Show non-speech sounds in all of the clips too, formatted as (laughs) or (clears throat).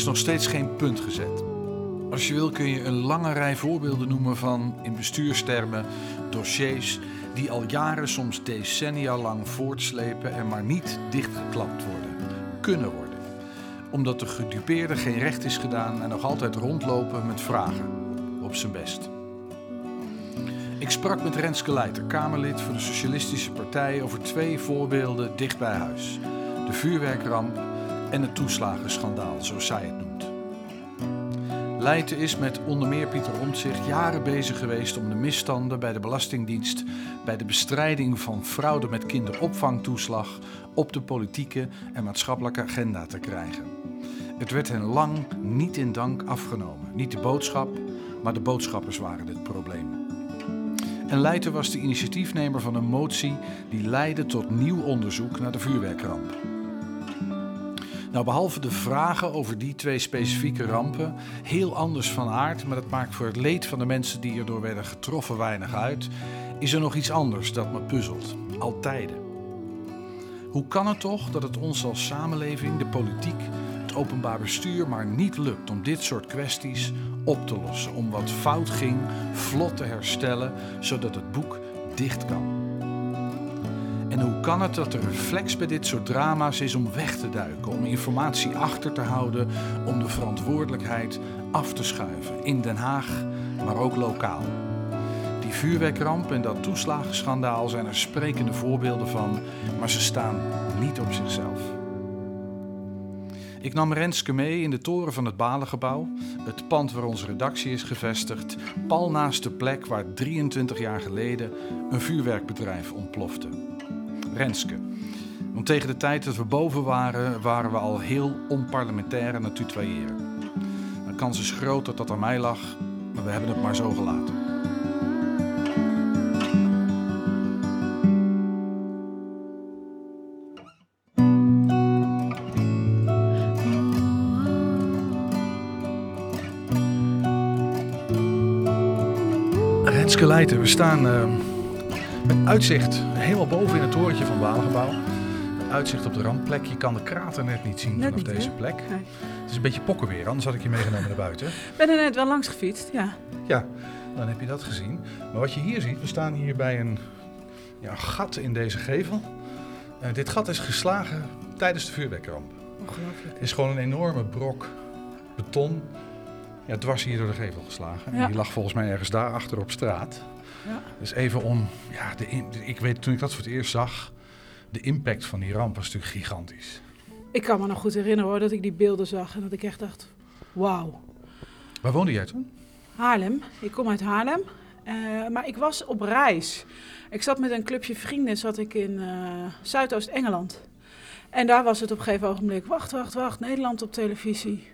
Is nog steeds geen punt gezet. Als je wil kun je een lange rij voorbeelden noemen van, in bestuurstermen, dossiers die al jaren, soms decennia lang voortslepen en maar niet dichtgeklapt worden, kunnen worden. Omdat de gedupeerde geen recht is gedaan en nog altijd rondlopen met vragen, op zijn best. Ik sprak met Renske Leijter, Kamerlid voor de Socialistische Partij, over twee voorbeelden dicht bij huis. De vuurwerkramp en het toeslagenschandaal, zoals zij het noemt. Leijten is met onder meer Pieter Omtzigt jaren bezig geweest om de misstanden bij de Belastingdienst bij de bestrijding van fraude met kinderopvangtoeslag op de politieke en maatschappelijke agenda te krijgen. Het werd hen lang niet in dank afgenomen. Niet de boodschap, maar de boodschappers waren het probleem. En Leijten was de initiatiefnemer van een motie die leidde tot nieuw onderzoek naar de vuurwerkramp. Nou, behalve de vragen over die twee specifieke rampen, heel anders van aard, maar dat maakt voor het leed van de mensen die erdoor werden getroffen weinig uit, is er nog iets anders dat me puzzelt. Altijd. Hoe kan het toch dat het ons als samenleving, de politiek, het openbaar bestuur maar niet lukt om dit soort kwesties op te lossen, om wat fout ging vlot te herstellen, zodat het boek dicht kan? En hoe kan het dat de reflex bij dit soort drama's is om weg te duiken, om informatie achter te houden, om de verantwoordelijkheid af te schuiven in Den Haag, maar ook lokaal? Die vuurwerkramp en dat toeslagenschandaal zijn er sprekende voorbeelden van, maar ze staan niet op zichzelf. Ik nam Renske mee in de toren van het Balengebouw, het pand waar onze redactie is gevestigd, pal naast de plek waar 23 jaar geleden een vuurwerkbedrijf ontplofte. Renske. Want tegen de tijd dat we boven waren, waren we al heel onparlementair aan het tutoyeren. De kans is groot dat dat aan mij lag, maar we hebben het maar zo gelaten. Renske Leijten, we staan uh, met uitzicht helemaal boven in het torentje van het Walengebouw. Met uitzicht op de randplek. Je kan de krater net niet zien Net vanaf niet, deze plek. Nee. Het is een beetje pokken weer, anders had ik je meegenomen naar buiten. Ik ben er net wel langs gefietst, ja. Ja, dan heb je dat gezien. Maar wat je hier ziet, we staan hier bij een, ja, gat in deze gevel. Eh, dit gat is geslagen tijdens de vuurwerkramp. Ongelooflijk. Het is gewoon een enorme brok beton. Ja, dwars hier door de gevel geslagen. En die lag volgens mij ergens daarachter op straat. Ja. Dus even om, ja, de, in- de- ik weet toen ik dat voor het eerst zag, de impact van die ramp was natuurlijk gigantisch. Ik kan me nog goed herinneren hoor, dat ik die beelden zag en dat ik echt dacht, wauw. Waar woonde jij toen? Haarlem, ik kom uit Haarlem, eh, maar ik was op reis. Ik zat met een clubje vrienden zat ik in eh, Zuidoost-Engeland. En daar was het op een gegeven ogenblik, wacht, wacht, wacht, Nederland op televisie.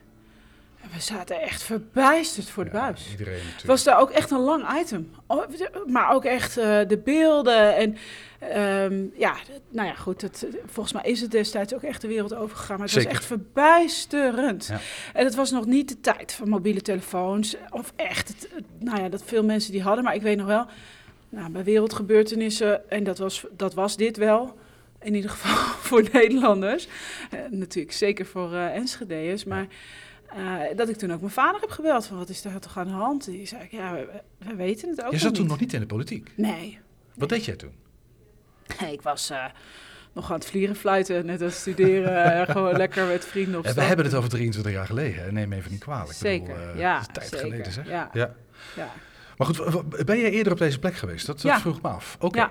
We zaten echt verbijsterd voor de Ja, buis. Iedereen natuurlijk. Het was daar ook echt een lang item. Oh, Maar ook echt eh, de beelden. En ehm, ja, nou ja, goed. Het, volgens mij is het destijds ook echt de wereld overgegaan. Maar het Zeker. was echt verbijsterend. Ja. En het was nog niet de tijd van mobiele telefoons. Of echt, het, nou ja, dat veel mensen die hadden. Maar ik weet nog wel, nou, bij wereldgebeurtenissen, en dat was, dat was dit wel. In ieder geval (laughs) voor Nederlanders. Eh, natuurlijk zeker voor Enschede'ers. Maar eh, dat ik toen ook mijn vader heb gebeld van wat is daar toch aan de hand? Die zei, ik, ja, we, we weten het ook Je zat toen niet. nog niet in de politiek. Nee. Wat deed jij toen? Ik was eh, nog aan het vliegen fluiten, net als studeren. (laughs) eh, gewoon lekker met vrienden op Eh, we hebben het over 23 jaar geleden. hè. Neem even niet kwalijk. Ik Zeker, bedoel, ja, is tijd zeker, geleden zeg. ja. ja. Ja. Maar goed, ben jij eerder op deze plek geweest? Dat, dat Ja. vroeg me af. Oké. Ja.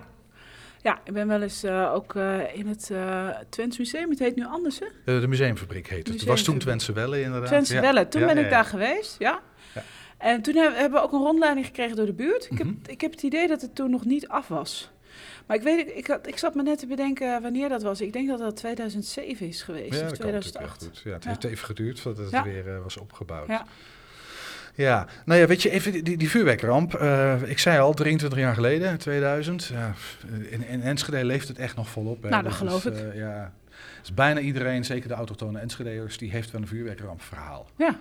Ja, ik ben wel eens eh, ook eh, in het uh, Twents Museum. Het heet nu anders, hè? De museumfabriek heet het. Het was toen Twentse Welle inderdaad. Twentse Ja. Welle. Toen ben ik daar geweest, ja. Ja. En toen heb- hebben we ook een rondleiding gekregen door de buurt. Ik, heb, Mhm. ik heb het idee dat het toen nog niet af was. Maar ik weet, ik, had, ik zat me net te bedenken wanneer dat was. Ik denk dat dat 2007 is geweest, Ja, of dat kan natuurlijk wel 2008. goed. Ja, het Ja. heeft even geduurd voordat het Ja. weer was opgebouwd. Ja. Ja, nou ja, weet je, even die, die vuurwerkramp. eh, ik zei al, 23 jaar geleden, 2000. Ja, in, in Enschede leeft het echt nog volop. Hè. Nou, dat is, geloof ik. eh, ja, dus bijna iedereen, zeker de autochtone Enschedeërs, die heeft wel een vuurwerkrampverhaal. Ja.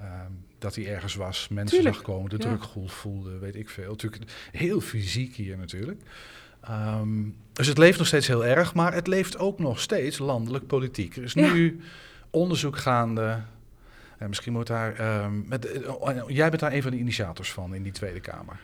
Ehm, dat hij ergens was, mensen Tuurlijk. zag komen, de Ja. drukgolf voelde, weet ik veel. Natuurlijk heel fysiek hier natuurlijk. Ehm, dus het leeft nog steeds heel erg, maar het leeft ook nog steeds landelijk politiek. Er is Ja. nu onderzoek gaande Misschien moet daar. ehm, met, eh, jij bent daar een van de initiators van in die Tweede Kamer.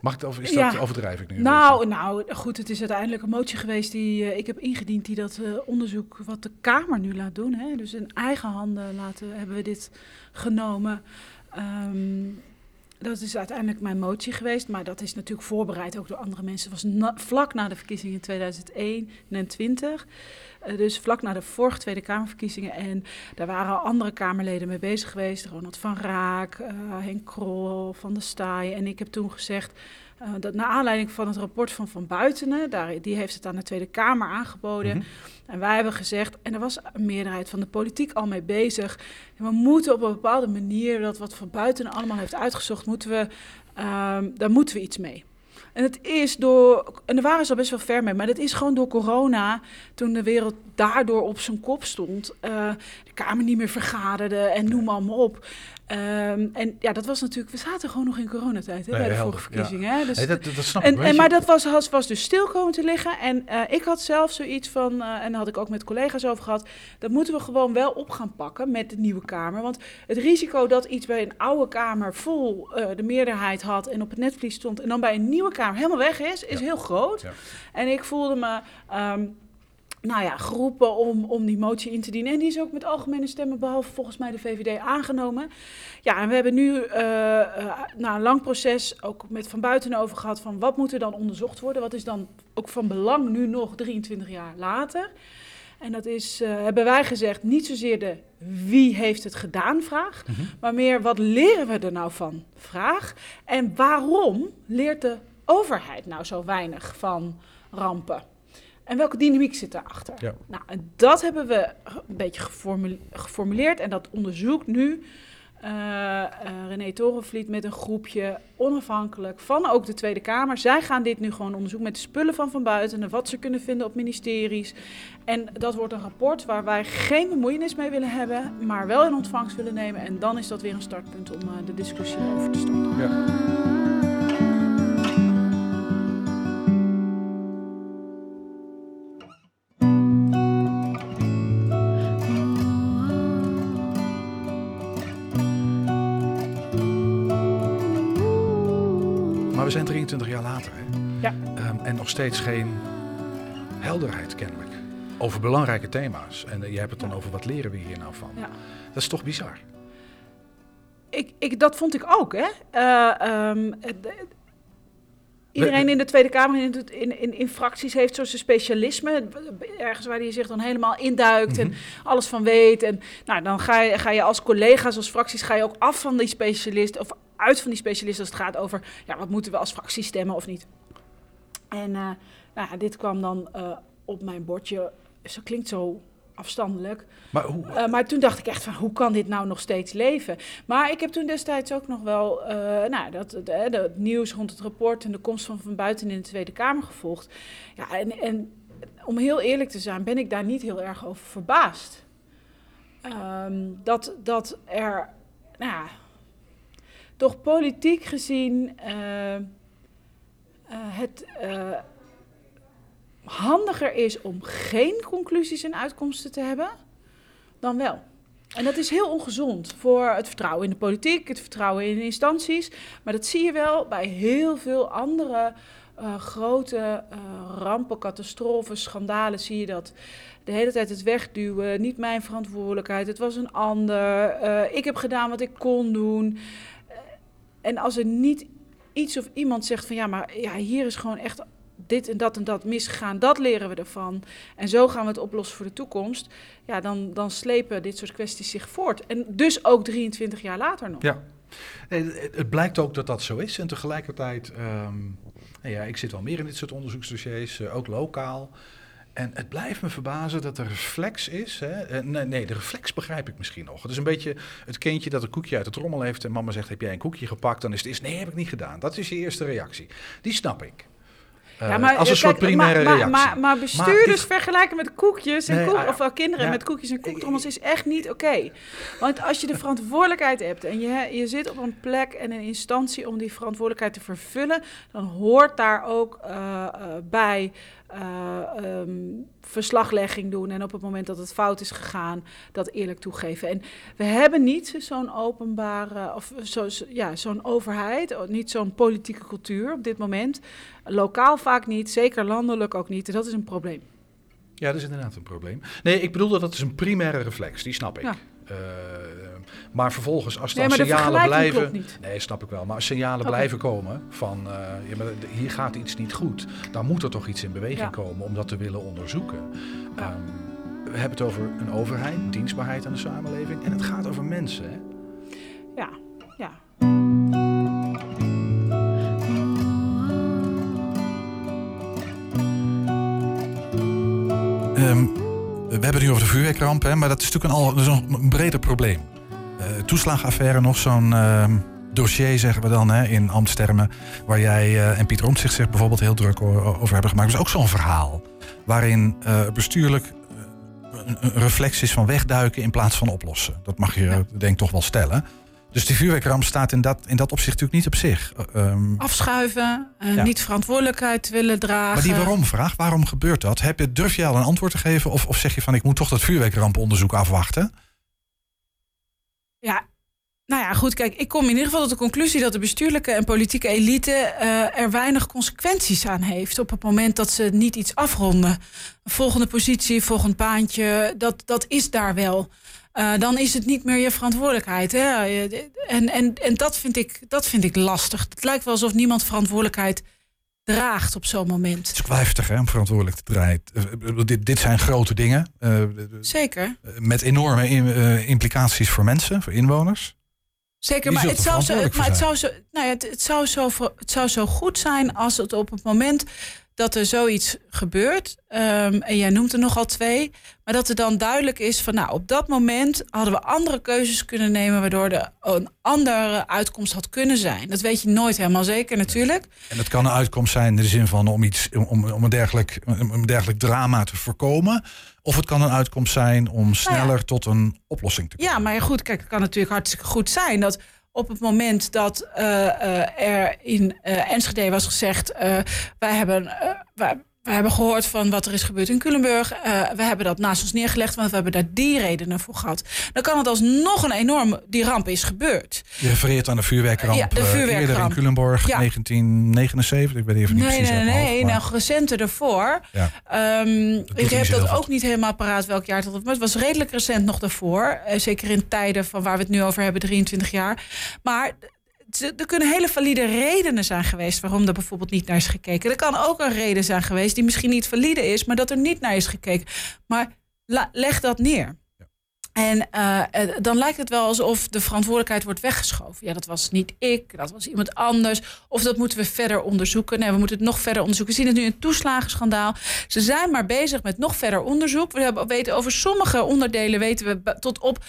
Mag ik, of is dat Ja. overdrijf ik nu? Nou, nou, goed, het is uiteindelijk een motie geweest die eh, ik heb ingediend, die dat eh, onderzoek wat de Kamer nu laat doen. Hè? Dus in eigen handen laten, hebben we dit genomen. Ehm, dat is uiteindelijk mijn motie geweest, maar dat is natuurlijk voorbereid ook door andere mensen. Het was vlak na de verkiezingen in 2021, eh, dus vlak na de vorige Tweede Kamerverkiezingen. En daar waren andere Kamerleden mee bezig geweest. Ronald van Raak, eh, Henk Krol, Van der Staaij. En ik heb toen gezegd, eh, dat naar aanleiding van het rapport van Van Buitenen, daar, die heeft het aan de Tweede Kamer aangeboden. Mhm. En wij hebben gezegd, en er was een meerderheid van de politiek al mee bezig. We moeten op een bepaalde manier dat wat Van Buitenen allemaal heeft uitgezocht, moeten we, ehm, daar moeten we iets mee. En het is door, en daar waren ze al best wel ver mee, maar dat is gewoon door corona, toen de wereld daardoor op zijn kop stond, eh, de Kamer niet meer vergaderde en noem maar op. Ehm, en ja, dat was natuurlijk, we zaten gewoon nog in coronatijd hè, Nee, bij de vorige verkiezingen. Hè? Dus Nee, dat, dat snap ik. en, je. maar dat was, was, was dus stil komen te liggen. En eh, ik had zelf zoiets van, eh, en daar had ik ook met collega's over gehad, dat moeten we gewoon wel op gaan pakken met de nieuwe Kamer. Want het risico dat iets bij een oude Kamer vol eh, de meerderheid had en op het netvlies stond, en dan bij een nieuwe Kamer helemaal weg is, is Ja. heel groot. Ja. En ik voelde me. ehm, nou ja, geroepen om, om die motie in te dienen. En die is ook met algemene stemmen, behalve volgens mij de VVD, aangenomen. Ja, en we hebben nu eh, eh, na een lang proces ook met Van Buiten over gehad... van wat moet er dan onderzocht worden? Wat is dan ook van belang nu nog 23 jaar later? En dat is, eh, hebben wij gezegd, niet zozeer de wie heeft het gedaan vraag... Mhm. maar meer wat leren we er nou van vraag. En waarom leert de overheid nou zo weinig van rampen? En welke dynamiek zit daarachter? Ja. Nou, en dat hebben we een beetje geformule- geformuleerd en dat onderzoekt nu eh, eh, René Torenvliet met een groepje onafhankelijk van ook de Tweede Kamer. Zij gaan dit nu gewoon onderzoeken met de spullen van van buiten en wat ze kunnen vinden op ministeries. En dat wordt een rapport waar wij geen bemoeienis mee willen hebben, maar wel in ontvangst willen nemen. En dan is dat weer een startpunt om eh, de discussie over te starten. Ja. We zijn 23 jaar later. Hè? Ja. Ehm, en nog steeds geen helderheid kennelijk. Over belangrijke thema's. En eh, je hebt het dan over wat leren we hier nou van. Ja. Dat is toch bizar. Ik, ik, dat vond ik ook, hè. Eh, ehm, de- iedereen in de Tweede Kamer in, in, in, in fracties heeft zo zijn specialisme. Ergens waar hij zich dan helemaal induikt en Mhm. alles van weet. En nou, dan ga je, ga je als collega's, als fracties, ga je ook af van die specialist... of uit van die specialist als het gaat over... ja, wat moeten we als fractie stemmen of niet. En eh, nou ja, dit kwam dan eh, op mijn bordje. Zo klinkt zo afstandelijk. Maar hoe, Eh, maar toen dacht ik echt van, hoe kan dit nou nog steeds leven? Maar ik heb toen destijds ook nog wel nou, dat, het, de- het nieuws rond het rapport en de komst van Van Buiten in de Tweede Kamer gevolgd. Ja, en, en om heel eerlijk te zijn, ben ik daar niet heel erg over verbaasd. Ehm, dat, dat er, nou ja, toch politiek gezien eh, eh, het eh, handiger is om geen conclusies en uitkomsten te hebben dan wel. En dat is heel ongezond voor het vertrouwen in de politiek, het vertrouwen in instanties. Maar dat zie je wel bij heel veel andere grote rampen, catastrofen, schandalen. Zie je dat de hele tijd het wegduwen, niet mijn verantwoordelijkheid, het was een ander. ik heb gedaan wat ik kon doen. En als er niet iets of iemand zegt van ja, maar ja, hier is gewoon echt dit en dat en dat misgegaan, dat leren we ervan. En zo gaan we het oplossen voor de toekomst. Ja, dan, dan slepen dit soort kwesties zich voort. En dus ook 23 jaar later nog. Ja. Het blijkt ook dat dat zo is. En tegelijkertijd, ehm, nou ja, ik zit wel meer in dit soort onderzoeksdossiers, eh, ook lokaal. En het blijft me verbazen dat de reflex is. Hè? eh, nee, nee, de reflex begrijp ik misschien nog. Het is een beetje het kindje dat een koekje uit de trommel heeft en mama zegt: Heb jij een koekje gepakt? Dan is het eerst: Nee, heb ik niet gedaan. Dat is je eerste reactie. Die snap ik. Eh, als een eh, soort primaire maar, reactie. Maar, maar, maar bestuurders dit- vergelijken met koekjes en Nee, koek, ah, of wel kinderen ja. met koekjes en koektrommels is echt niet oké. Want als je de verantwoordelijkheid hebt en je, je zit op een plek en een instantie om die verantwoordelijkheid te vervullen, dan hoort daar ook bij uh, verslaglegging doen en op het moment dat het fout is gegaan, dat eerlijk toegeven. En we hebben niet zo'n openbare, of zo, ja, zo'n overheid, niet zo'n politieke cultuur op dit moment. Lokaal vaak niet, zeker landelijk ook niet. En dat is een probleem. Ja, dat is inderdaad een probleem. Nee, ik bedoel dat het is een primaire reflex, die snap ik. Ja. Uh, maar vervolgens, als dan signalen blijven. Nee, snap ik wel. Maar als signalen blijven komen van uh, ja, maar hier gaat iets niet goed, dan moet er toch iets in beweging komen om dat te willen onderzoeken. Um, we hebben het over een overheid, dienstbaarheid aan de samenleving. En het gaat over mensen. Hè? Ja, ja. Um, we hebben het nu over de vuurwerkramp, hè, maar dat is natuurlijk een, al, een breder probleem. Uh, toeslagaffaire, nog zo'n uh, dossier, zeggen we dan, hè, in ambtstermen. Waar jij uh, en Pieter Omtzigt zich bijvoorbeeld heel druk over hebben gemaakt. Dat is ook zo'n verhaal. Waarin uh, bestuurlijk een, een reflex is van wegduiken in plaats van oplossen. Dat mag je, ja. denk ik, toch wel stellen. Dus die vuurwerkramp staat in dat, in dat opzicht natuurlijk niet op zich. Um, Afschuiven, uh, niet verantwoordelijkheid willen dragen. Maar die waarom-vraag, waarom gebeurt dat? Heb je, durf je al een antwoord te geven? Of, of zeg je van ik moet toch dat vuurwerkramponderzoek afwachten? Ja, nou ja, goed, kijk, ik kom in ieder geval tot de conclusie dat de bestuurlijke en politieke elite uh, er weinig consequenties aan heeft op het moment dat ze niet iets afronden. Volgende positie, volgend baantje, dat, dat is daar wel. Uh, dan is het niet meer je verantwoordelijkheid. Hè? En, en, en dat, vind ik, dat vind ik lastig. Het lijkt wel alsof niemand verantwoordelijkheid draagt op zo'n moment. Het is heftig hè, om verantwoordelijk te draaien. Dit, dit zijn grote dingen. Uh, Zeker. Met enorme implicaties voor mensen, voor inwoners. Zeker, maar, het zou, zo, maar het, zou zo, nou ja, het, het, zou zo, het zou zo goed zijn als het op het moment dat er zoiets gebeurt, um, en jij noemt er nogal twee, maar dat er dan duidelijk is van, nou, op dat moment hadden we andere keuzes kunnen nemen, waardoor er een andere uitkomst had kunnen zijn. Dat weet je nooit helemaal zeker, natuurlijk. En dat kan een uitkomst zijn in de zin van om iets, om, om een, dergelijk, een dergelijk drama te voorkomen. Of het kan een uitkomst zijn om sneller nou ja. tot een oplossing te komen. Ja, maar goed, kijk, het kan natuurlijk hartstikke goed zijn dat op het moment dat uh, uh, er in uh, Enschede was gezegd: wij hebben. Wij, we hebben gehoord van wat er is gebeurd in Culemburg. Uh, we hebben dat naast ons neergelegd, want we hebben daar die redenen voor gehad. Dan kan het alsnog een enorm... Die ramp is gebeurd. Je refereert aan de vuurwerkramp. Ja, de vuurwerkramp. eerder in Culemborg, ja. 1979. Ik weet even niet nee, precies Nee, nee, nee. Nou, recenter ervoor. Ja. Um, ik heb dat ook niet helemaal paraat welk jaar dat was. Maar het was redelijk recent nog daarvoor. Uh, zeker in tijden van waar we het nu over hebben, 23 jaar. Maar er kunnen hele valide redenen zijn geweest waarom er bijvoorbeeld niet naar is gekeken. Er kan ook een reden zijn geweest die misschien niet valide is, maar dat er niet naar is gekeken. Maar leg dat neer. En uh, dan lijkt het wel alsof de verantwoordelijkheid wordt weggeschoven. Ja, dat was niet ik, dat was iemand anders. Of dat moeten we verder onderzoeken. Nee, we moeten het nog verder onderzoeken. We zien het nu in het toeslagenschandaal. Ze zijn maar bezig met nog verder onderzoek. We hebben, weten over sommige onderdelen weten we tot op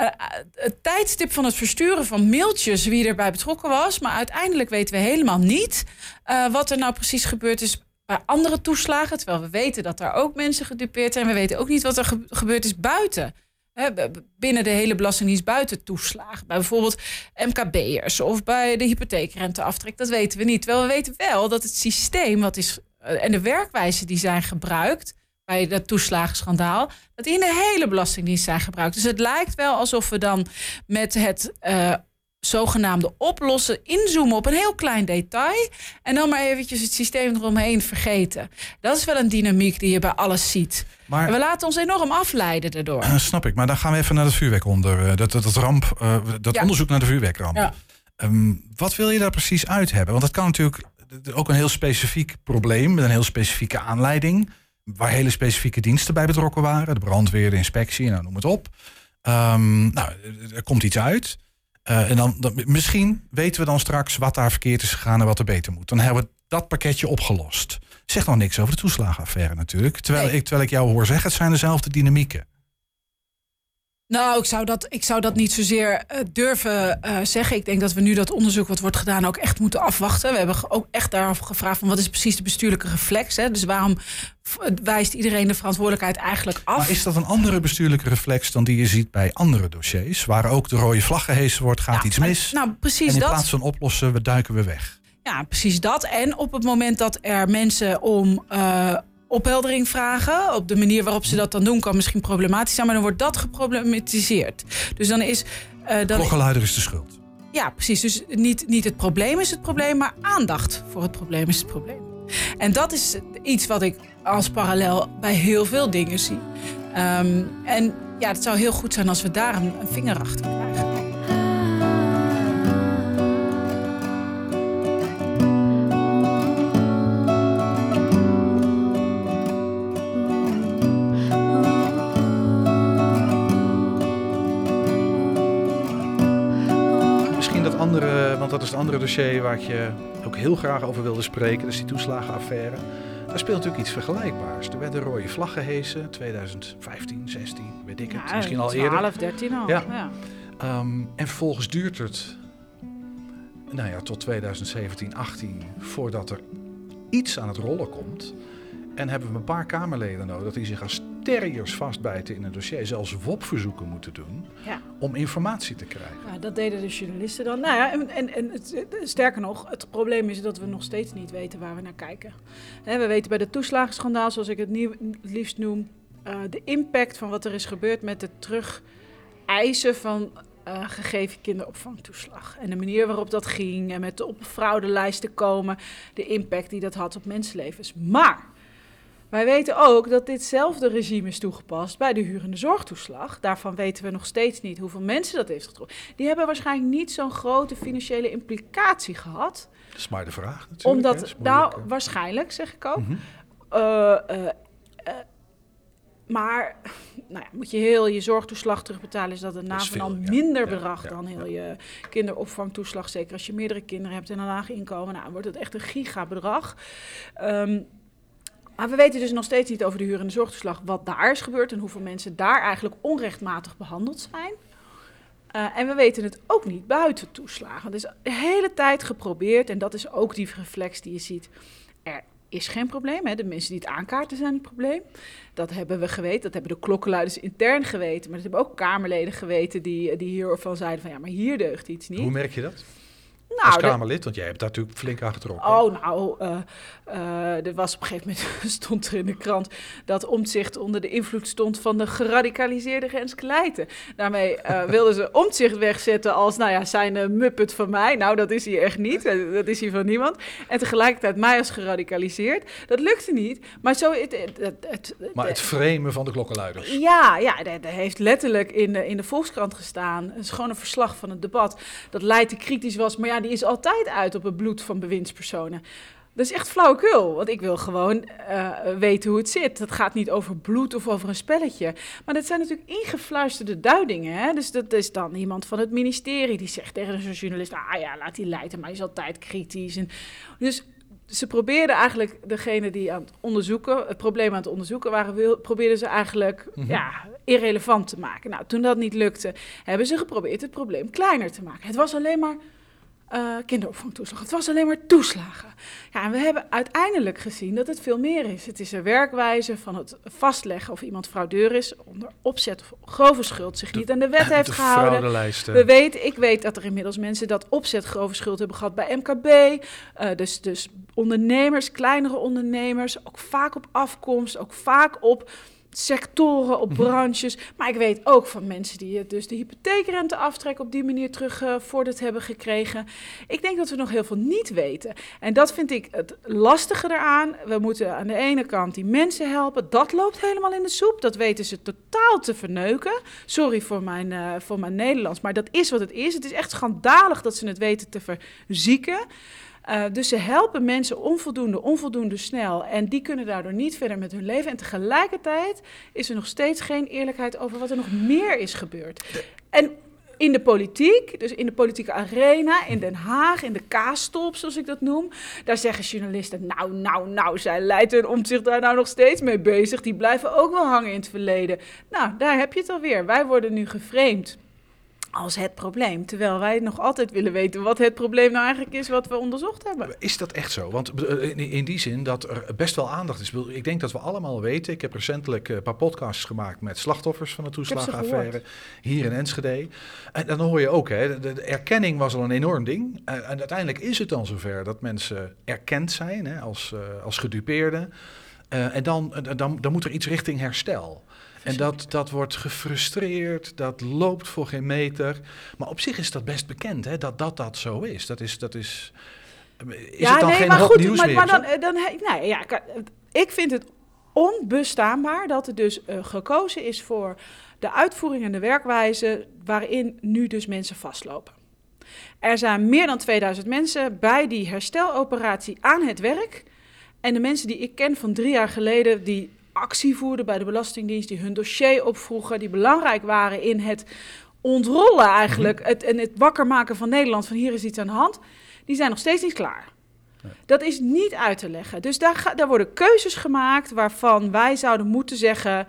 uh, het tijdstip van het versturen van mailtjes wie erbij betrokken was. Maar uiteindelijk weten we helemaal niet uh, wat er nou precies gebeurd is bij andere toeslagen. Terwijl we weten dat daar ook mensen gedupeerd zijn. We weten ook niet wat er ge gebeurd is buiten. Hè, binnen de hele belastingdienst buiten toeslagen. Bij bijvoorbeeld MKB'ers of bij de hypotheekrenteaftrek. Dat weten we niet. Terwijl we weten wel dat het systeem wat is, en de werkwijze die zijn gebruikt bij dat toeslagenschandaal, dat die in de hele Belastingdienst zijn gebruikt. Dus het lijkt wel alsof we dan met het uh, zogenaamde oplossen inzoomen op een heel klein detail en dan maar eventjes het systeem eromheen vergeten. Dat is wel een dynamiek die je bij alles ziet. Maar, en we laten ons enorm afleiden daardoor. Uh, (clears throat) snap ik, maar dan gaan we even naar het vuurwerk onder. Uh, dat, dat, dat, ramp, uh, dat ja. onderzoek naar de vuurwerkramp. Ja. Um, wat wil je daar precies uit hebben? Want dat kan natuurlijk ook een heel specifiek probleem met een heel specifieke aanleiding waar hele specifieke diensten bij betrokken waren. De brandweer, de inspectie, nou, noem het op. Um, nou, er komt iets uit. Uh, en dan, dan, misschien weten we dan straks wat daar verkeerd is gegaan en wat er beter moet. Dan hebben we dat pakketje opgelost. Zeg nog niks over de toeslagenaffaire natuurlijk. Terwijl, nee. ik, terwijl ik jou hoor zeggen, het zijn dezelfde dynamieken. Nou, ik zou dat, ik zou dat niet zozeer uh, durven uh, zeggen. Ik denk dat we nu dat onderzoek wat wordt gedaan ook echt moeten afwachten. We hebben ook echt daarover gevraagd van wat is precies de bestuurlijke reflex. Hè? Dus waarom wijst iedereen de verantwoordelijkheid eigenlijk af? Maar is dat een andere bestuurlijke reflex dan die je ziet bij andere dossiers? Waar ook de rode vlag gehezen wordt, gaat iets mis. Nou, precies en in dat. plaats van oplossen, we duiken we weg. Ja, precies dat. En op het moment dat er mensen om... Uh, opheldering vragen. Op de manier waarop ze dat dan doen kan misschien problematisch zijn, maar dan wordt dat geproblematiseerd. Dus dan is. Uh, dan Klokkenluider is de schuld. Ja, precies. Dus niet, niet het probleem is het probleem, maar aandacht voor het probleem is het probleem. En dat is iets wat ik als parallel bij heel veel dingen zie. Um, en ja, het zou heel goed zijn als we daar een, een vinger achter krijgen. Want dat is het andere dossier waar ik je ook heel graag over wilde spreken. Dat is die toeslagenaffaire. Daar speelt natuurlijk iets vergelijkbaars. Er werden rode vlaggen gehesen, 2015, 16, weet ik het, misschien al eerder. 12, 13 al. Ja. ja. Um, en vervolgens duurt het, nou ja, tot 2017, 18, voordat er iets aan het rollen komt. En hebben we een paar Kamerleden nodig die zich als terriers vastbijten in een dossier, zelfs WOP-verzoeken moeten doen ja. om informatie te krijgen. Ja, dat deden de journalisten dan. Nou ja, en, en, en het, sterker nog, het probleem is dat we nog steeds niet weten waar we naar kijken. we weten bij de toeslagenschandaal, zoals ik het nieuw, liefst noem, uh, de impact van wat er is gebeurd met het terugeisen van uh, gegeven kinderopvangtoeslag. En de manier waarop dat ging en met de op fraudelijsten komen, de impact die dat had op mensenlevens. Maar wij weten ook dat ditzelfde regime is toegepast bij de hurende zorgtoeslag. Daarvan weten we nog steeds niet hoeveel mensen dat heeft getroffen. Die hebben waarschijnlijk niet zo'n grote financiële implicatie gehad. Dat is maar de vraag natuurlijk. Omdat, nou, waarschijnlijk zeg ik ook. Mm maar nou ja, moet je heel je zorgtoeslag terugbetalen, is dat een naam van al minder bedrag dan heel je kinderopvangtoeslag. Zeker als je meerdere kinderen hebt en een laag inkomen, nou, wordt het echt een gigabedrag. Um, maar we weten dus nog steeds niet over de huur- en de zorgtoeslag wat daar is gebeurd en hoeveel mensen daar eigenlijk onrechtmatig behandeld zijn. Uh, en we weten het ook niet buiten toeslagen. Dus de hele tijd geprobeerd, en dat is ook die reflex die je ziet. Er is geen probleem. Hè? De mensen die het aankaarten zijn het probleem. Dat hebben we geweten. Dat hebben de klokkenluiders intern geweten. Maar dat hebben ook Kamerleden geweten die, die hiervan zeiden van ja, maar hier deugt iets niet. Hoe merk je dat? Nou, als Kamerlid, want jij hebt daar natuurlijk flink aan getrokken. Oh, nou, uh, uh, er was op een gegeven moment, (laughs) stond er in de krant... dat Omtzigt onder de invloed stond van de geradicaliseerde Renske Leijten. Daarmee uh, (laughs) wilden ze Omtzigt wegzetten als, nou ja, zijn muppet van mij. Nou, dat is hij echt niet, dat is hij van niemand. En tegelijkertijd mij als geradicaliseerd. Dat lukte niet, maar zo... Het, het, het, maar het framen van de klokkenluiders. Ja, ja dat, heeft letterlijk in de, in de Volkskrant gestaan. Het is gewoon een verslag van het debat. Dat Leijten kritisch was, maar ja die is altijd uit op het bloed van bewindspersonen. Dat is echt flauwekul, want ik wil gewoon uh, weten hoe het zit. Het gaat niet over bloed of over een spelletje. Maar dat zijn natuurlijk ingefluisterde duidingen. Hè? Dus dat is dan iemand van het ministerie die zegt tegen een journalist... ah ja, laat die leiden, maar hij is altijd kritisch. En dus ze probeerden eigenlijk degene die aan het onderzoeken, het probleem aan het onderzoeken waren, probeerden ze eigenlijk mhm. ja, irrelevant te maken. Nou, toen dat niet lukte, hebben ze geprobeerd het probleem kleiner te maken. Het was alleen maar uh, kinderopvangtoeslag. Het was alleen maar toeslagen. Ja, en we hebben uiteindelijk gezien dat het veel meer is. Het is een werkwijze van het vastleggen of iemand fraudeur is onder opzet of grove schuld zich niet aan de wet (laughs) heeft gehouden. We weten, ik weet dat er inmiddels mensen dat opzet grove schuld hebben gehad bij MKB. Uh, eh, dus, dus ondernemers, kleinere ondernemers, ook vaak op afkomst, ook vaak op sectoren, op mhm. branches. Maar ik weet ook van mensen die dus de hypotheekrenteaftrek op die manier teruggevorderd uh, hebben gekregen. Ik denk dat we nog heel veel niet weten. En dat vind ik het lastige eraan. We moeten aan de ene kant die mensen helpen. Dat loopt helemaal in de soep. Dat weten ze totaal te verneuken. Sorry voor mijn, uh, voor mijn Nederlands, maar dat is wat het is. Het is echt schandalig dat ze het weten te verzieken. Uh, dus ze helpen mensen onvoldoende, onvoldoende snel. En die kunnen daardoor niet verder met hun leven. En tegelijkertijd is er nog steeds geen eerlijkheid over wat er nog meer is gebeurd. En in de politiek, dus in de politieke arena, in Den Haag, in de kaastop, zoals ik dat noem. Daar zeggen journalisten, nou, nou, nou, zij leiden om zich daar nou nog steeds mee bezig. Die blijven ook wel hangen in het verleden. Nou, daar heb je het alweer. Wij worden nu geframed als het probleem. Terwijl wij nog altijd willen weten wat het probleem nou eigenlijk is wat we onderzocht hebben. Is dat echt zo? Want eh, in die zin dat er best wel aandacht is. Ik denk dat we allemaal weten. Ik heb recentelijk een paar podcasts gemaakt met slachtoffers van de toeslagenaffaire hier in Enschede. En dan hoor je ook, hè, de, erkenning was al een enorm ding. En, uiteindelijk is het dan zover dat mensen erkend zijn hè, als, uh, als gedupeerden. Eh, en dan, eh, dan, dan moet er iets richting herstel. En dat, dat wordt gefrustreerd, dat loopt voor geen meter. Maar op zich is dat best bekend, hè, dat, dat dat zo is. Dat is, dat is, is ja, het dan nee, geen maar goed, nieuws maar, meer? maar dan, eh, dan, nee, ja, ka- ik vind het onbestaanbaar dat er dus eh, gekozen is voor de uitvoering en de werkwijze waarin nu dus mensen vastlopen. Er zijn meer dan 2000 mensen bij die hersteloperatie aan het werk. En de mensen die ik ken van drie jaar geleden, die actie voerden bij de Belastingdienst, die hun dossier opvroegen, die belangrijk waren in het ontrollen eigenlijk, het, en het wakker maken van Nederland, van hier is iets aan de hand, die zijn nog steeds niet klaar. Dat is niet uit te leggen. Dus daar, ga, daar worden keuzes gemaakt waarvan wij zouden moeten zeggen: